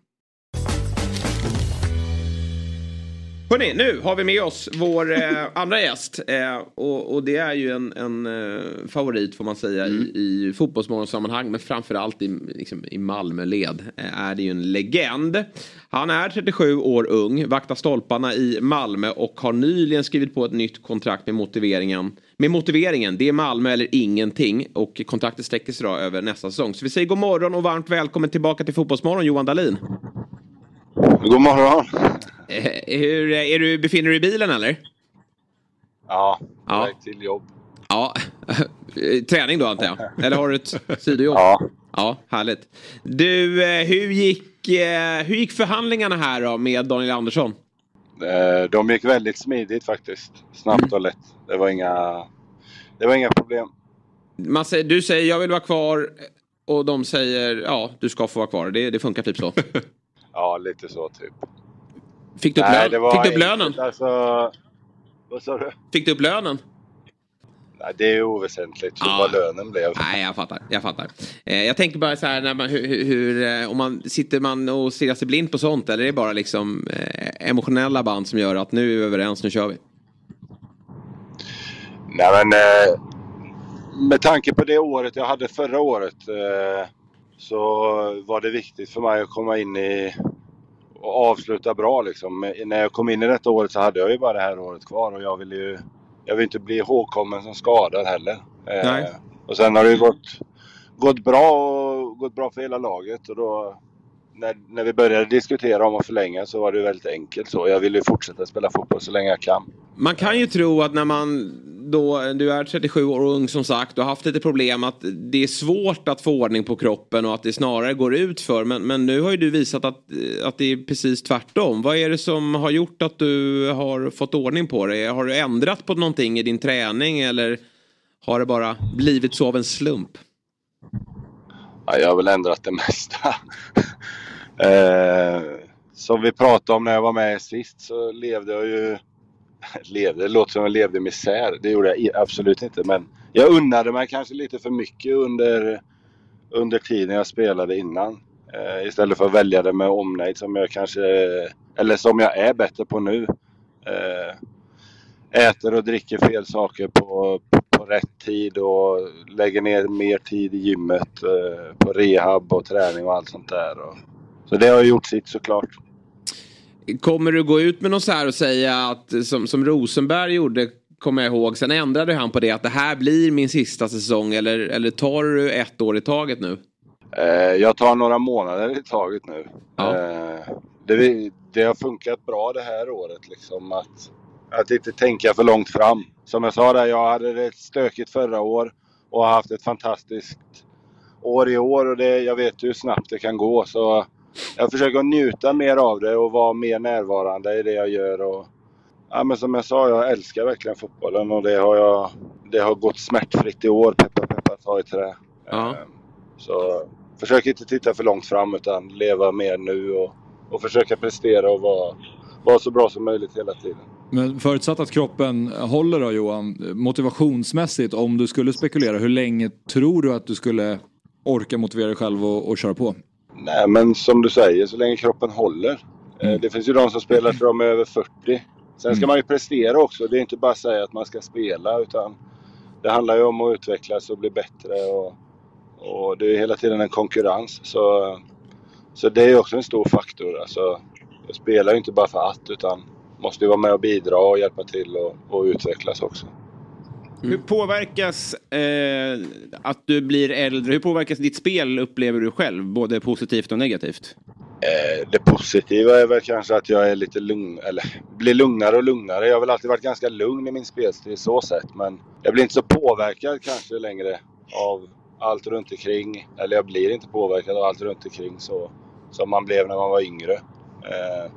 Hörrni, nu har vi med oss vår eh, andra gäst. Eh, och, och det är ju en, en eh, favorit får man säga Mm. i, i fotbollsmorgonsammanhang. Men framförallt i, liksom, i Malmöled eh, är det ju en legend. Han är 37 år ung, vaktar stolparna i Malmö och har nyligen skrivit på ett nytt kontrakt med motiveringen. Med motiveringen, det är Malmö eller ingenting. Och kontraktet sträcker sig då över nästa säsong. Så vi säger god morgon och varmt välkommen tillbaka till Fotbollsmorgon Johan Dahlin. God morgon. Eh, hur, är du, befinner du dig i bilen eller? Ja, på Ja. väg till jobb. Ja, *laughs* träning då antar jag. Eller har du ett sidojobb? Ja. Ja, härligt. Du, eh, hur gick, eh, hur gick förhandlingarna här då med Daniel Andersson? Eh, De gick väldigt smidigt faktiskt. Snabbt och lätt. Det var inga, det var inga problem. Man säger, du säger jag vill vara kvar och de säger ja, du ska få vara kvar. Det, det funkar typ så. *laughs* Ja, lite så typ. Fick du upp, Nej, lön? Fick du upp lönen? Alltså, vad sa du? Fick du upp lönen? Nej, det är oväsentligt Ja. vad lönen blev. Nej, jag fattar. Jag fattar. Eh, jag tänker bara så här, när man, hur, hur- hur, eh, om man sitter man och stirrar sig blind på sånt eller är det bara liksom eh, emotionella band som gör att nu är vi överens, nu kör vi? Nej men eh, med tanke på det året jag hade förra året eh, så var det viktigt för mig att komma in i och avsluta bra liksom. Men När jag kom in i detta året så hade jag ju bara det här året kvar och jag vill ju jag vill inte bli ihågkommen som skadad heller. Eh. Och sen har det ju gått, gått bra och gått bra för hela laget och då när, när vi började diskutera om att förlänga så var det ju väldigt enkelt så. Jag vill ju fortsätta spela fotboll så länge jag kan. Man kan ju tro att när man då, du är 37 år och ung som sagt och har haft lite problem att det är svårt att få ordning på kroppen och att det snarare går ut för. Men, men nu har ju du visat att, att det är precis tvärtom. Vad är det som har gjort att du har fått ordning på det? Har du ändrat på någonting i din träning eller har det bara blivit så av en slump? Ja, jag har väl ändrat det mesta. *laughs* eh, som vi pratade om när jag var med sist så levde jag ju... *laughs* levde, det låter som jag levde i misär. Det gjorde jag absolut inte. Men jag unnade mig kanske lite för mycket under, under tiden jag spelade innan. Eh, istället för att välja det med omnejd som jag kanske... Eller som jag är bättre på nu. Eh, äter och dricker fel saker på, på, på rätt tid och lägger ner mer tid i gymmet eh, på rehab och träning och allt sånt där. Och, så det har gjort sitt såklart. Kommer du gå ut med något så här och säga att som, som Rosenberg gjorde kommer jag ihåg. Sen ändrade han på det att det här blir min sista säsong eller, eller tar du ett år i taget nu? Eh, jag tar några månader i taget nu. Ja. Eh, det, det har funkat bra det här året liksom att, att inte tänka för långt fram. Som jag sa där, jag hade det stökigt förra år och har haft ett fantastiskt år i år och det, jag vet ju hur snabbt det kan gå. Så jag försöker njuta mer av det och vara mer närvarande i det jag gör. Och, ja, men som jag sa, jag älskar verkligen fotbollen och det har, jag, det har gått smärtfritt i år. Peppa peppa ta i trä. Ja. Eh, Så försök inte titta för långt fram utan leva mer nu och, och försöka prestera och vara, vara så bra som möjligt hela tiden. Men förutsatt att kroppen håller då Johan, motivationsmässigt om du skulle spekulera, hur länge tror du att du skulle orka motivera dig själv och, och köra på? Nej men som du säger, så länge kroppen håller. Eh, Det finns ju de som spelar till de är över 40. Sen ska man ju prestera också. Det är inte bara att säga att man ska spela utan det handlar ju om att utvecklas och bli bättre. Och, och det är hela tiden en konkurrens. Så, så det är också en stor faktor. Alltså, jag spelar ju inte bara för att utan måste ju vara med och bidra och hjälpa till och, och utvecklas också. Hur påverkas eh, att du blir äldre? Hur påverkas ditt spel upplever du själv? Både positivt och negativt? Eh, Det positiva är väl kanske att jag är lite lugn, eller blir lugnare och lugnare. Jag har väl alltid varit ganska lugn i min spelstil så sett. Men jag blir inte så påverkad kanske längre av allt runt omkring. Eller jag blir inte påverkad av allt runt omkring så som man blev när man var yngre. Eh,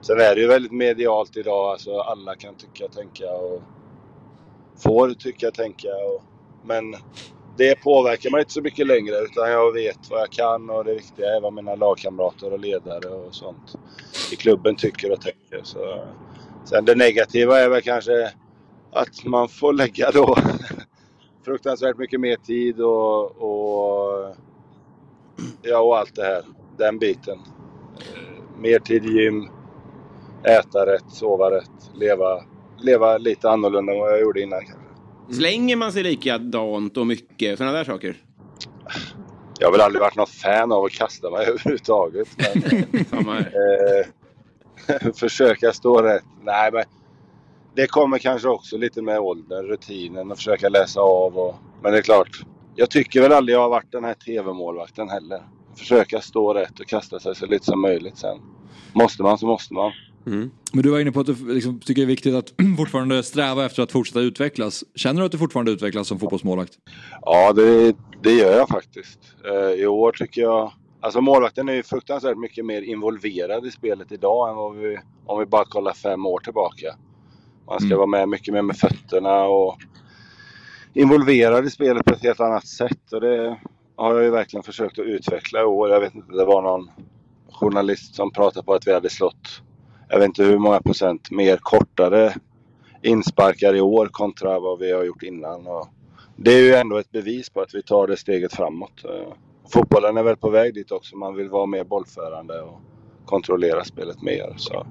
sen är det ju väldigt medialt idag. Alltså alla kan tycka, tänka och får tycka, tänka. Och, men det påverkar mig inte så mycket längre utan jag vet vad jag kan och det viktiga är vad mina lagkamrater och ledare och sånt i klubben tycker och tänker. Så, sen det negativa är väl kanske att man får lägga då *laughs* fruktansvärt mycket mer tid och, och, ja, och allt det här. Den biten. Eh, mer tid i gym, äta rätt, sova rätt, leva, leva lite annorlunda än vad jag gjorde innan kanske. Slänger man sig likadant och mycket sådana där saker? Jag har väl aldrig varit någon fan av att kasta mig *laughs* överhuvudtaget. Men, *laughs* eh, *laughs* försöka stå rätt. Nej, men det kommer kanske också lite med åldern, rutinen och försöka läsa av. Och, men det är klart, jag tycker väl aldrig jag har varit den här TV-målvakten heller. Försöka stå rätt och kasta sig så lite som möjligt sen. Måste man så måste man. Mm. Men du var inne på att du liksom tycker det är viktigt att *clears throat* fortfarande sträva efter att fortsätta utvecklas. Känner du att du fortfarande utvecklas som fotbollsmålvakt? Ja, det, det gör jag faktiskt. Eh, I år tycker jag... Alltså målvakten är ju fruktansvärt mycket mer involverad i spelet idag än vad vi, om vi bara kollar fem år tillbaka. Man ska mm. vara med mycket mer med fötterna och involverad i spelet på ett helt annat sätt. Och det har jag ju verkligen försökt att utveckla i år. Jag vet inte, det var någon journalist som pratade på att vi hade slått, jag vet inte hur många procent mer kortare insparkar i år kontra vad vi har gjort innan. Och det är ju ändå ett bevis på att vi tar det steget framåt. Fotbollen är väl på väg dit också. Man vill vara mer bollförande och kontrollera spelet mer. Så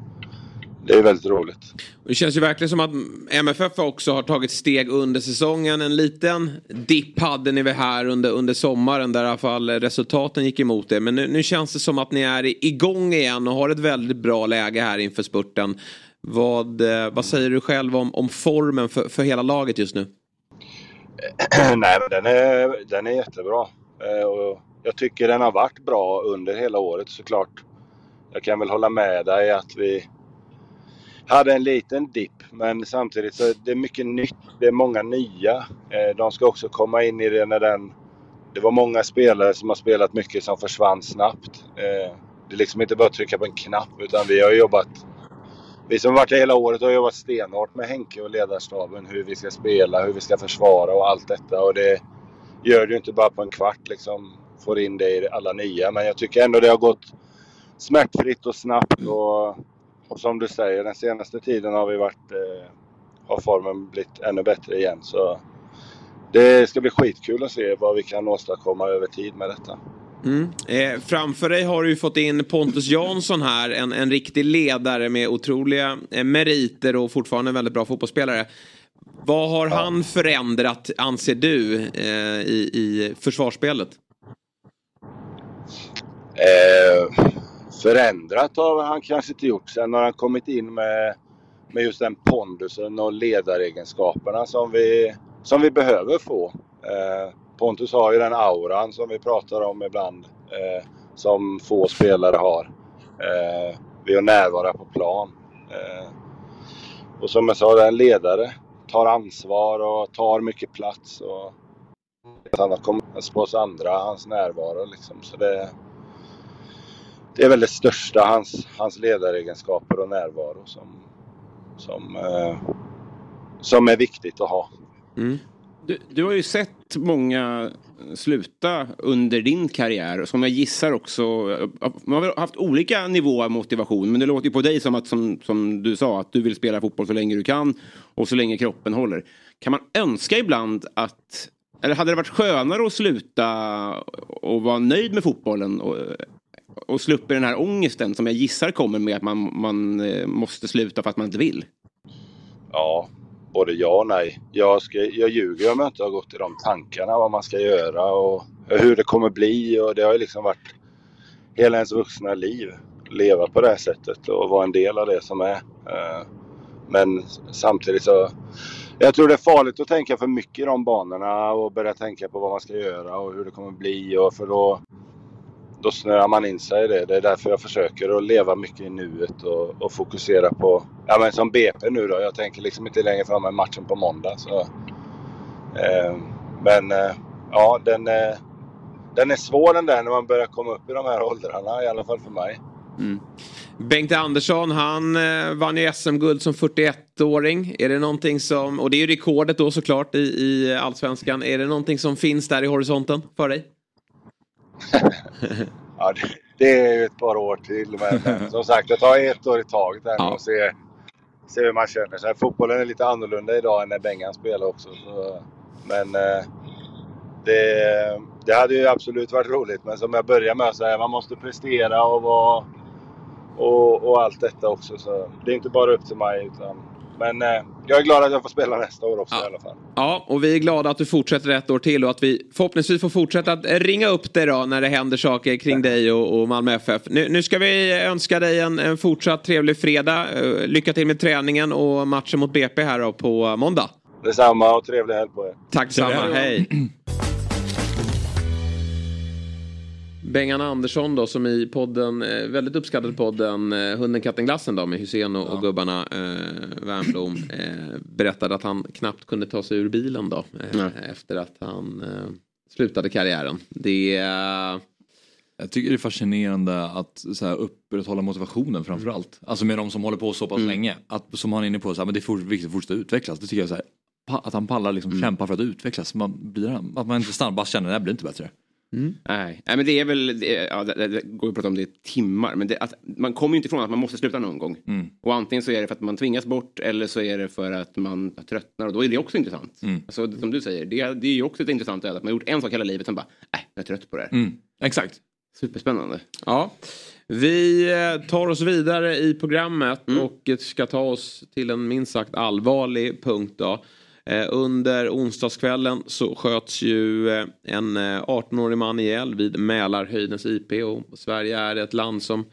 det är väldigt roligt. Det känns ju verkligen som att MFF också har tagit steg under säsongen. En liten dipp hade ni väl här under, under sommaren där i alla fall resultaten gick emot det. Men nu, nu känns det som att ni är igång igen och har ett väldigt bra läge här inför spurten. Vad, eh, vad säger du själv om, om formen för, för hela laget just nu? *clears throat* Nej, men den är, den är jättebra. Eh, och jag tycker den har varit bra under hela året såklart. Jag kan väl hålla med dig att vi hade en liten dipp men samtidigt så är det mycket nytt. Det är många nya. Eh, de ska också komma in i det när den... Det var många spelare som har spelat mycket som försvann snabbt. Eh, det är liksom inte bara att trycka på en knapp utan vi har jobbat... Vi som har varit här hela året har jobbat stenhårt med Henke och ledarstaben hur vi ska spela, hur vi ska försvara och allt detta. Och det gör du ju inte bara på en kvart liksom. Får in det i alla nya. Men jag tycker ändå det har gått smärtfritt och snabbt. Och och som du säger, den senaste tiden har vi varit, eh, har formen blivit ännu bättre igen. Så det ska bli skitkul att se vad vi kan åstadkomma över tid med detta. Mm. Eh, framför dig har du ju fått in Pontus Jansson här, en, en riktig ledare med otroliga eh, meriter och fortfarande en väldigt bra fotbollsspelare. Vad har ja. han förändrat, anser du, eh, i, i försvarsspelet? Förändrat har han kanske inte gjort. Sen har han kommit in med, med just den pondusen och ledaregenskaperna som vi, som vi behöver få. Eh, Pontus har ju den auran som vi pratar om ibland. Eh, som få spelare har. Eh, vi att närvara på plan. Eh, och som jag sa, det är en ledare. Tar ansvar och tar mycket plats. Och han har kommit på oss andra, hans närvaro liksom. Så det, det är väl det största, hans, hans ledaregenskaper och närvaro som, som, eh, som är viktigt att ha. Mm. Du, du, har ju sett många sluta under din karriär som jag gissar också. Man har haft olika nivåer av motivation men det låter ju på dig som att som, som du sa att du vill spela fotboll så länge du kan och så länge kroppen håller. Kan man önska ibland att eller hade det varit skönare att sluta och vara nöjd med fotbollen och, och sluppit den här ångesten som jag gissar kommer med att man, man eh, måste sluta för att man inte vill? Ja, både ja och nej. Jag, ska, jag ljuger om jag inte har gått i de tankarna vad man ska göra och hur det kommer bli och det har ju liksom varit hela ens vuxna liv. Leva på det här sättet och vara en del av det som är. Eh, men samtidigt så jag tror det är farligt att tänka för mycket i de banorna och börja tänka på vad man ska göra och hur det kommer bli och för då då snöar man in sig i det. Det är därför jag försöker att leva mycket i nuet och, och fokusera på, ja men som BP nu då. Jag tänker liksom inte längre fram än matchen på måndag. Så, eh, men eh, ja, den, eh, den är svår den där när man börjar komma upp i de här åldrarna, i alla fall för mig. Mm. Bengt Andersson, han eh, vann ju SM-guld som 41-åring. Är det någonting som, och det är ju rekordet då såklart i, i allsvenskan. Är det någonting som finns där i horisonten för dig? *laughs* ja, det, det är ju ett par år till. Men *laughs* som sagt, det tar ett år i taget här ja. och se, se hur man känner sig. Fotbollen är lite annorlunda idag än när Bengan spelade också. Så, men eh, det, det hade ju absolut varit roligt. Men som jag började med att säga, man måste prestera och vara och, och allt detta också. Så det är inte bara upp till mig. Utan, men eh, jag är glad att jag får spela nästa år också ja. i alla fall. Ja, och vi är glada att du fortsätter ett år till och att vi förhoppningsvis får fortsätta att ringa upp dig då när det händer saker kring ja. dig och, och Malmö FF. Nu, nu, ska vi önska dig en, en fortsatt trevlig fredag. Uh, lycka till med träningen och matchen mot BP här då på måndag. Detsamma och trevlig helg på er. Tack detsamma, hej. Bengan Andersson då som i podden, eh, väldigt uppskattad podden eh, Hunden, katten, glassen då med Hussein och, ja. och gubbarna eh, Wernbloom eh, berättade att han knappt kunde ta sig ur bilen då eh, efter att han eh, slutade karriären. Det eh, jag tycker det är fascinerande att så här, upprätthålla motivationen framförallt. Alltså med de som håller på så pass mm. länge. Att, som han är inne på, så här, men det är viktigt att fortsätta utvecklas. Det tycker jag så här, att han pallar liksom mm. kämpa för att utvecklas. Man blir, att man inte stannar bara känner att det blir inte bättre. Mm. Nej. Nej, men det är väl, det, ja, det, det går att prata om det i timmar, men det, att, man kommer ju inte ifrån att man måste sluta någon gång. Mm. Och antingen så är det för att man tvingas bort eller så är det för att man tröttnar och då är det också intressant. Mm. Alltså, som du säger, det, det är ju också ett intressant öde att man har gjort en sak hela livet sen bara, nej, jag är trött på det här. Mm. Exakt. Superspännande. Ja. Vi eh, tar oss vidare i programmet mm. och ska ta oss till en minst sagt allvarlig punkt då. Eh, under onsdagskvällen så sköts ju eh, en eh, 18-årig man ihjäl vid Mälarhöjdens IP och Sverige är ett land som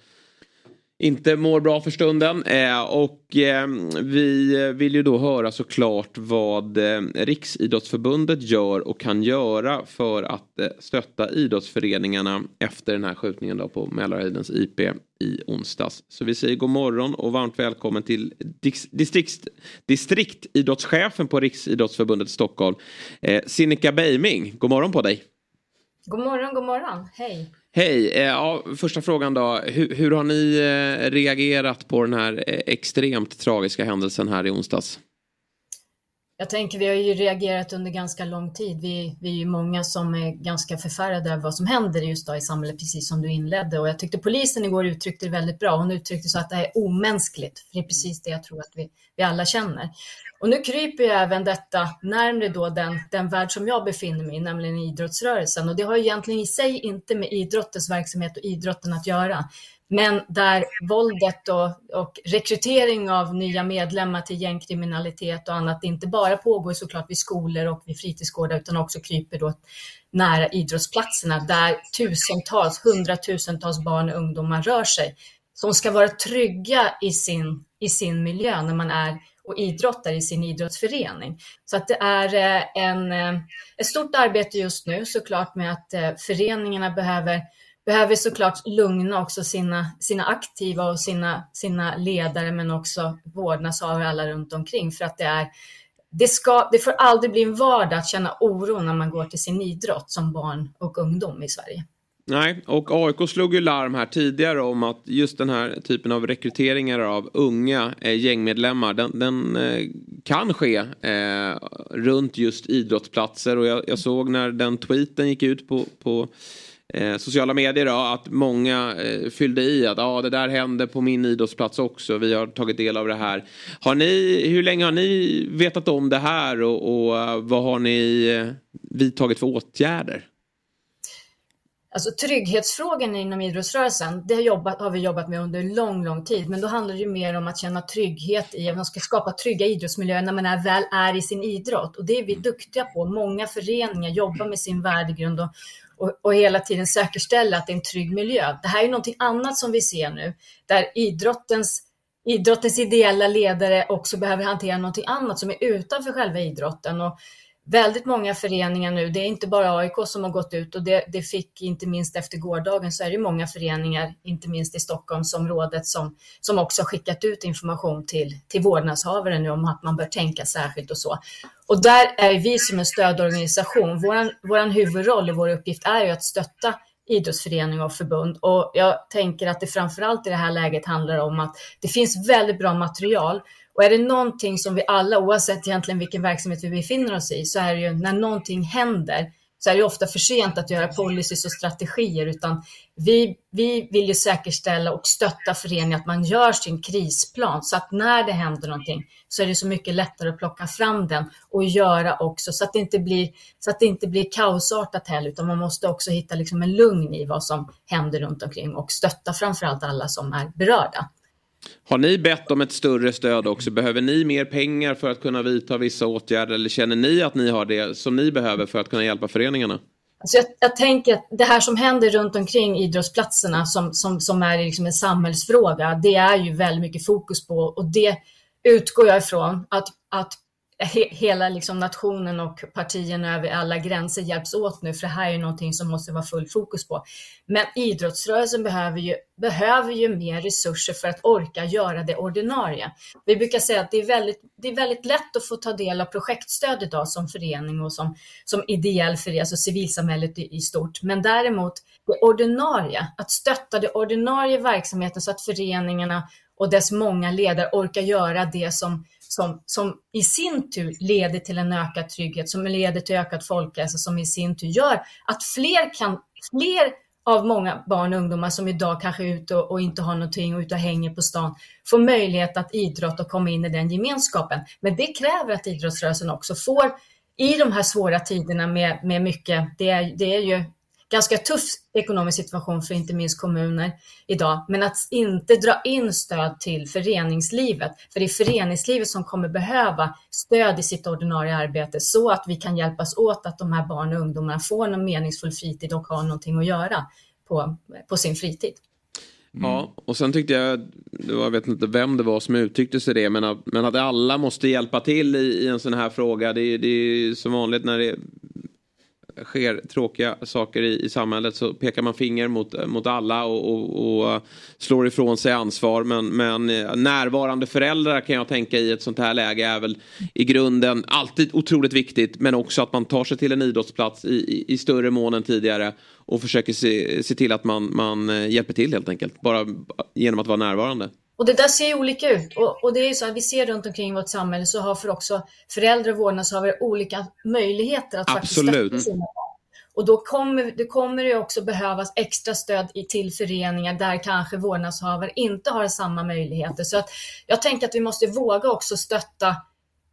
inte mår bra för stunden. Eh, och eh, vi vill ju då höra såklart vad eh, Riksidrottsförbundet gör och kan göra för att eh, stötta idrottsföreningarna efter den här skjutningen då på Mälarhöjdens IP i onsdags. Så vi säger god morgon och varmt välkommen till distrikt, distriktidrottschefen på Riksidrottsförbundet Stockholm, eh, Sinikka Beiming. God morgon på dig! God morgon, god morgon. Hej! Hej! Eh, ja, första frågan då. Hur, hur, har ni eh, reagerat på den här eh, extremt tragiska händelsen här i onsdags? Jag tänker, vi har ju reagerat under ganska lång tid. Vi, vi är ju många som är ganska förfärade över vad som händer just då i samhället, precis som du inledde. Och jag tyckte polisen igår uttryckte det väldigt bra. Hon uttryckte så att det är omänskligt, för det är precis det jag tror att vi, vi alla känner. Och nu kryper ju även detta närmre då den, den värld som jag befinner mig i, nämligen idrottsrörelsen. Och det har egentligen i sig inte med idrottens verksamhet och idrotten att göra. Men där våldet och, och rekrytering av nya medlemmar till gängkriminalitet och annat inte bara pågår såklart vid skolor och vid fritidsgårdar utan också kryper då nära idrottsplatserna där tusentals, hundratusentals barn och ungdomar rör sig som ska vara trygga i sin, i sin miljö när man är och idrottar i sin idrottsförening. Så att det är eh, en, eh, ett stort arbete just nu såklart med att eh, föreningarna behöver behöver såklart lugna också sina, sina aktiva och sina, sina ledare men också vårdnadshavare alla runt omkring för att det är det, ska, det får aldrig bli en vardag att känna oro när man går till sin idrott som barn och ungdom i Sverige. Nej, och AIK slog ju larm här tidigare om att just den här typen av rekryteringar av unga eh, gängmedlemmar den, den eh, kan ske eh, runt just idrottsplatser och jag, jag, såg när den tweeten gick ut på, på eh, sociala medier då, att många eh, fyllde i att ah, det där hände på min idrottsplats också. Vi har tagit del av det här. Har ni, hur länge har ni vetat om det här och, och uh, vad har ni uh, vidtagit för åtgärder? Alltså trygghetsfrågan inom idrottsrörelsen, det har, jobbat, har vi jobbat med under lång, lång tid. Men då handlar det ju mer om att känna trygghet i att man ska skapa trygga idrottsmiljöer när man är, väl är i sin idrott. Och det är vi duktiga på. Många föreningar jobbar med sin värdegrund och, och, och hela tiden säkerställa att det är en trygg miljö. Det här är någonting annat som vi ser nu, där idrottens idrottens ideella ledare också behöver hantera någonting annat som är utanför själva idrotten. Och väldigt många föreningar nu, det är inte bara AIK som har gått ut och det, det fick inte minst efter gårdagen så är det många föreningar, inte minst i Stockholmsområdet, som, som också har skickat ut information till, till vårdnadshavare nu om att man bör tänka särskilt och så. Och där är vi som en stödorganisation, vår våran huvudroll och vår uppgift är ju att stötta idrottsförening och förbund. Och jag tänker att det framförallt i det här läget handlar om att det finns väldigt bra material och är det någonting som vi alla, oavsett egentligen vilken verksamhet vi befinner oss i, så är det ju när någonting händer så är det ofta för sent att göra policies och strategier, utan vi, vi vill ju säkerställa och stötta föreningen att man gör sin krisplan så att när det händer någonting så är det så mycket lättare att plocka fram den och göra också så att det inte blir, så att det inte blir kaosartat heller, utan man måste också hitta liksom en lugn i vad som händer runt omkring och stötta framförallt alla som är berörda. Har ni bett om ett större stöd också? Behöver ni mer pengar för att kunna vidta vissa åtgärder? Eller känner ni att ni har det som ni behöver för att kunna hjälpa föreningarna? Alltså jag, jag tänker att det här som händer runt omkring idrottsplatserna som, som, som är liksom en samhällsfråga, det är ju väldigt mycket fokus på och det utgår jag ifrån att, att he, hela liksom nationen och partierna över alla gränser hjälps åt nu, för det här är någonting som måste vara full fokus på. Men idrottsrörelsen behöver ju, behöver ju mer resurser för att orka göra det ordinarie. Vi brukar säga att det är väldigt, det är väldigt lätt att få ta del av projektstöd idag som förening och som, som ideell förening, alltså civilsamhället i, i stort. Men däremot det ordinarie, att stötta det ordinarie verksamheten så att föreningarna och dess många ledare orkar göra det som som, som i sin tur leder till en ökad trygghet, som leder till ökad folkhälsa, som i sin tur gör att fler kan, fler av många barn och ungdomar som idag kanske är ute och, och inte har någonting och ute och hänger på stan, får möjlighet att idrotta och komma in i den gemenskapen. Men det kräver att idrottsrörelsen också får i de här svåra tiderna med, med mycket, det är, det är ju ganska tuff ekonomisk situation för inte minst kommuner idag. Men att inte dra in stöd till föreningslivet, för det är föreningslivet som kommer behöva stöd i sitt ordinarie arbete så att vi kan hjälpas åt att de här barn och ungdomarna får någon meningsfull fritid och har någonting att göra på, på sin fritid. Mm. Ja, och sen tyckte jag, jag vet inte vem det var som uttryckte sig det, men att, men att alla måste hjälpa till i, i en sån här fråga. Det, det är som vanligt när det sker tråkiga saker i, i samhället så pekar man finger mot, mot alla och, och, och slår ifrån sig ansvar. Men, men eh, närvarande föräldrar kan jag tänka i ett sånt här läge är väl i grunden alltid otroligt viktigt. Men också att man tar sig till en idrottsplats i, i, i större mån än tidigare och försöker se, se till att man, man eh, hjälper till helt enkelt. Bara genom att vara närvarande. Och det där ser ju olika ut. Och, och, det är ju så att vi ser runt omkring vårt samhälle så har för också föräldrar och vårdnadshavare olika möjligheter att Absolut. faktiskt stötta sina barn. Och då kommer det kommer det också behövas extra stöd i, till föreningar där kanske vårdnadshavare inte har samma möjligheter. Så att jag tänker att vi måste våga också stötta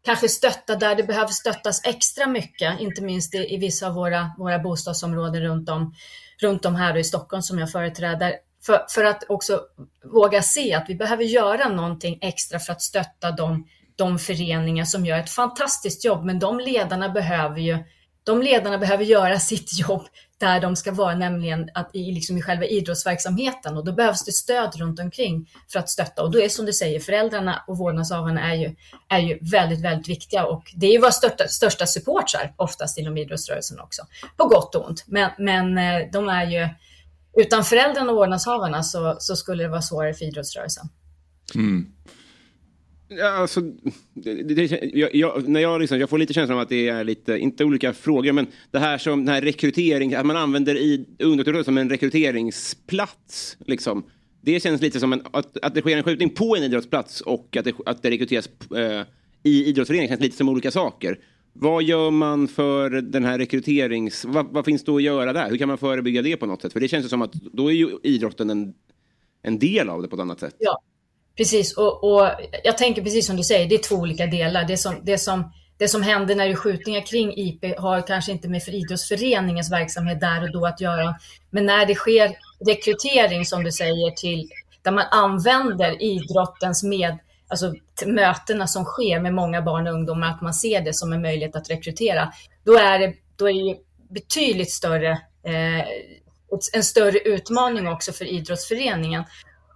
kanske stötta där det behöver stöttas extra mycket, inte minst i, i vissa av våra, våra bostadsområden runt om, runt om här i Stockholm som jag företräder. För, för att också våga se att vi behöver göra någonting extra för att stötta de, de föreningar som gör ett fantastiskt jobb. Men de ledarna behöver ju de ledarna behöver göra sitt jobb där de ska vara, nämligen att i, liksom i själva idrottsverksamheten och då behövs det stöd runt omkring för att stötta och då är som du säger föräldrarna och vårdnadshavarna är ju, är ju väldigt, väldigt viktiga och det är ju våra största, största supportrar oftast inom idrottsrörelsen också, på gott och ont. Men, men eh, de är ju utan föräldrarna och vårdnadshavarna så, så skulle det vara svårare för idrottsrörelsen. Mm. Ja, alltså, det, det, jag, jag, när jag, liksom, jag får lite känslan av att det är lite, inte olika frågor, men det här som den här rekrytering, att man använder i ungdomsrörelsen som en rekryteringsplats. Liksom. Det känns lite som en, att, att det sker en skjutning på en idrottsplats och att det, att det rekryteras eh, i idrottsföreningen känns lite som olika saker. Vad gör man för den här rekryterings... Vad, vad, finns det att göra där? Hur kan man förebygga det på något sätt? För det känns ju som att då är ju idrotten en, en del av det på ett annat sätt. Ja, precis. Och, och jag tänker precis som du säger, det är två olika delar. Det som, det som, det som händer när det är skjutningar kring IP har kanske inte med för idrottsföreningens verksamhet där och då att göra. Men när det sker rekrytering, som du säger, till där man använder idrottens med alltså mötena som sker med många barn och ungdomar, att man ser det som en möjlighet att rekrytera, då är det, då är det betydligt större, eh, en större utmaning också för idrottsföreningen.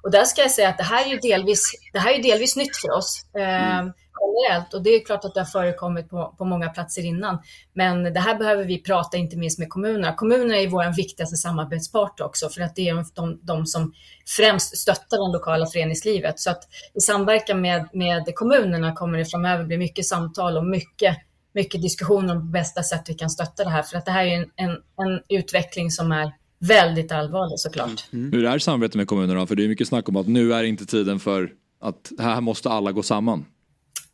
Och där ska jag säga att det här är ju delvis, det här är delvis nytt för oss. Eh, generellt och det är klart att det har förekommit på, på många platser innan. Men det här behöver vi prata inte minst med kommunerna. Kommunerna är vår viktigaste samarbetspart också för att det är de, de som främst stöttar det lokala föreningslivet. Så att i samverkan med, med kommunerna kommer det framöver bli mycket samtal och mycket mycket diskussioner om bästa sätt vi kan stötta det här. För att det här är en, en, en utveckling som är väldigt allvarlig såklart. Mm. mm. Hur är samarbetet med kommunerna? För det är mycket snack om att nu är inte tiden för att här måste alla gå samman.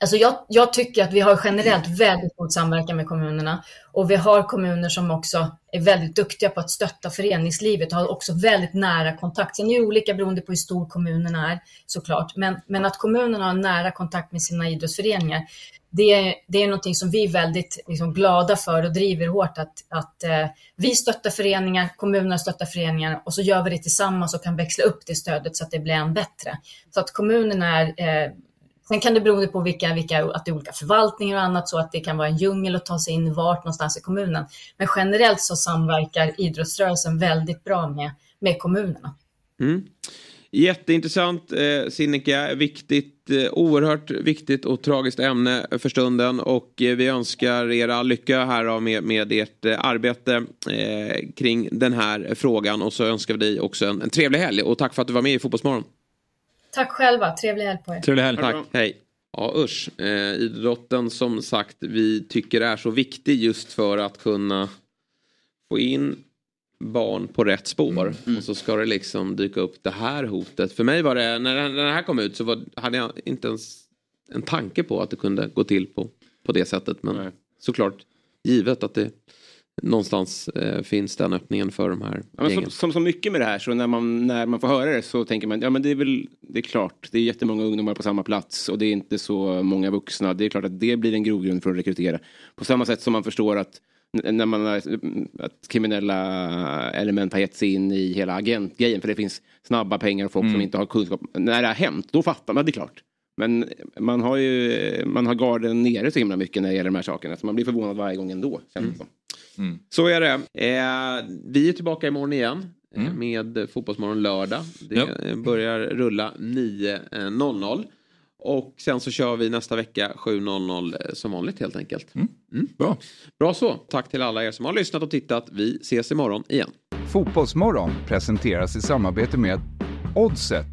Alltså jag, jag, tycker att vi har generellt väldigt god samverkan med kommunerna och vi har kommuner som också är väldigt duktiga på att stötta föreningslivet och har också väldigt nära kontakt. Sen är det olika beroende på hur stor kommunen är såklart, men, men att kommunerna har nära kontakt med sina idrottsföreningar, det, det är någonting som vi är väldigt liksom, glada för och driver hårt att, att eh, vi stöttar föreningar, kommunerna stöttar föreningar och så gör vi det tillsammans och kan växla upp det stödet så att det blir än bättre. Så att kommunerna är eh, Sen kan det bero på vilka, vilka, att det är olika förvaltningar och annat så att det kan vara en djungel att ta sig in vart någonstans i kommunen. Men generellt så samverkar idrottsrörelsen väldigt bra med, med kommunerna. Mm. Jätteintressant eh, Sinikka, viktigt, eh, oerhört viktigt och tragiskt ämne för stunden och eh, vi önskar er all lycka här med, med ert eh, arbete eh, kring den här frågan och så önskar vi dig också en, en trevlig helg och tack för att du var med i Fotbollsmorgon. Tack själva, trevlig helg på er. Trevlig helg, tack. Hej. Ja usch, eh, idrotten som sagt vi tycker är så viktig just för att kunna få in barn på rätt spår. Mm. Mm. Och så ska det liksom dyka upp det här hotet. För mig var det, när den här kom ut så var, hade jag inte ens en tanke på att det kunde gå till på, på det sättet. Men Nej. såklart givet att det någonstans eh, finns den öppningen för de här ja, som, som så mycket med det här så när man, när man får höra det så tänker man ja men det är väl det är klart det är jättemånga ungdomar på samma plats och det är inte så många vuxna. Det är klart att det blir en grogrund för att rekrytera. På samma sätt som man förstår att när man har, att kriminella element har gett sig in i hela agentgrejen för det finns snabba pengar och folk mm. som inte har kunskap. När det har hänt, då fattar man, det är klart. Men man har ju man har garden nere så himla mycket när det gäller de här sakerna så man blir förvånad varje gång ändå. Känns mm. Mm. Så är det. Eh, vi är tillbaka imorgon igen. Eh, mm. Med Fotbollsmorgon lördag. Det ja. börjar rulla 9.00. Och sen så kör vi nästa vecka 7.00 eh, som vanligt helt enkelt. Mm. Mm. Bra. Bra så. Tack till alla er som har lyssnat och tittat. Vi ses imorgon igen. Fotbollsmorgon presenteras i samarbete med Oddset.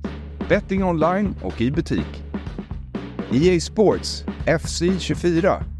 Betting online och i butik. EA Sports FC 24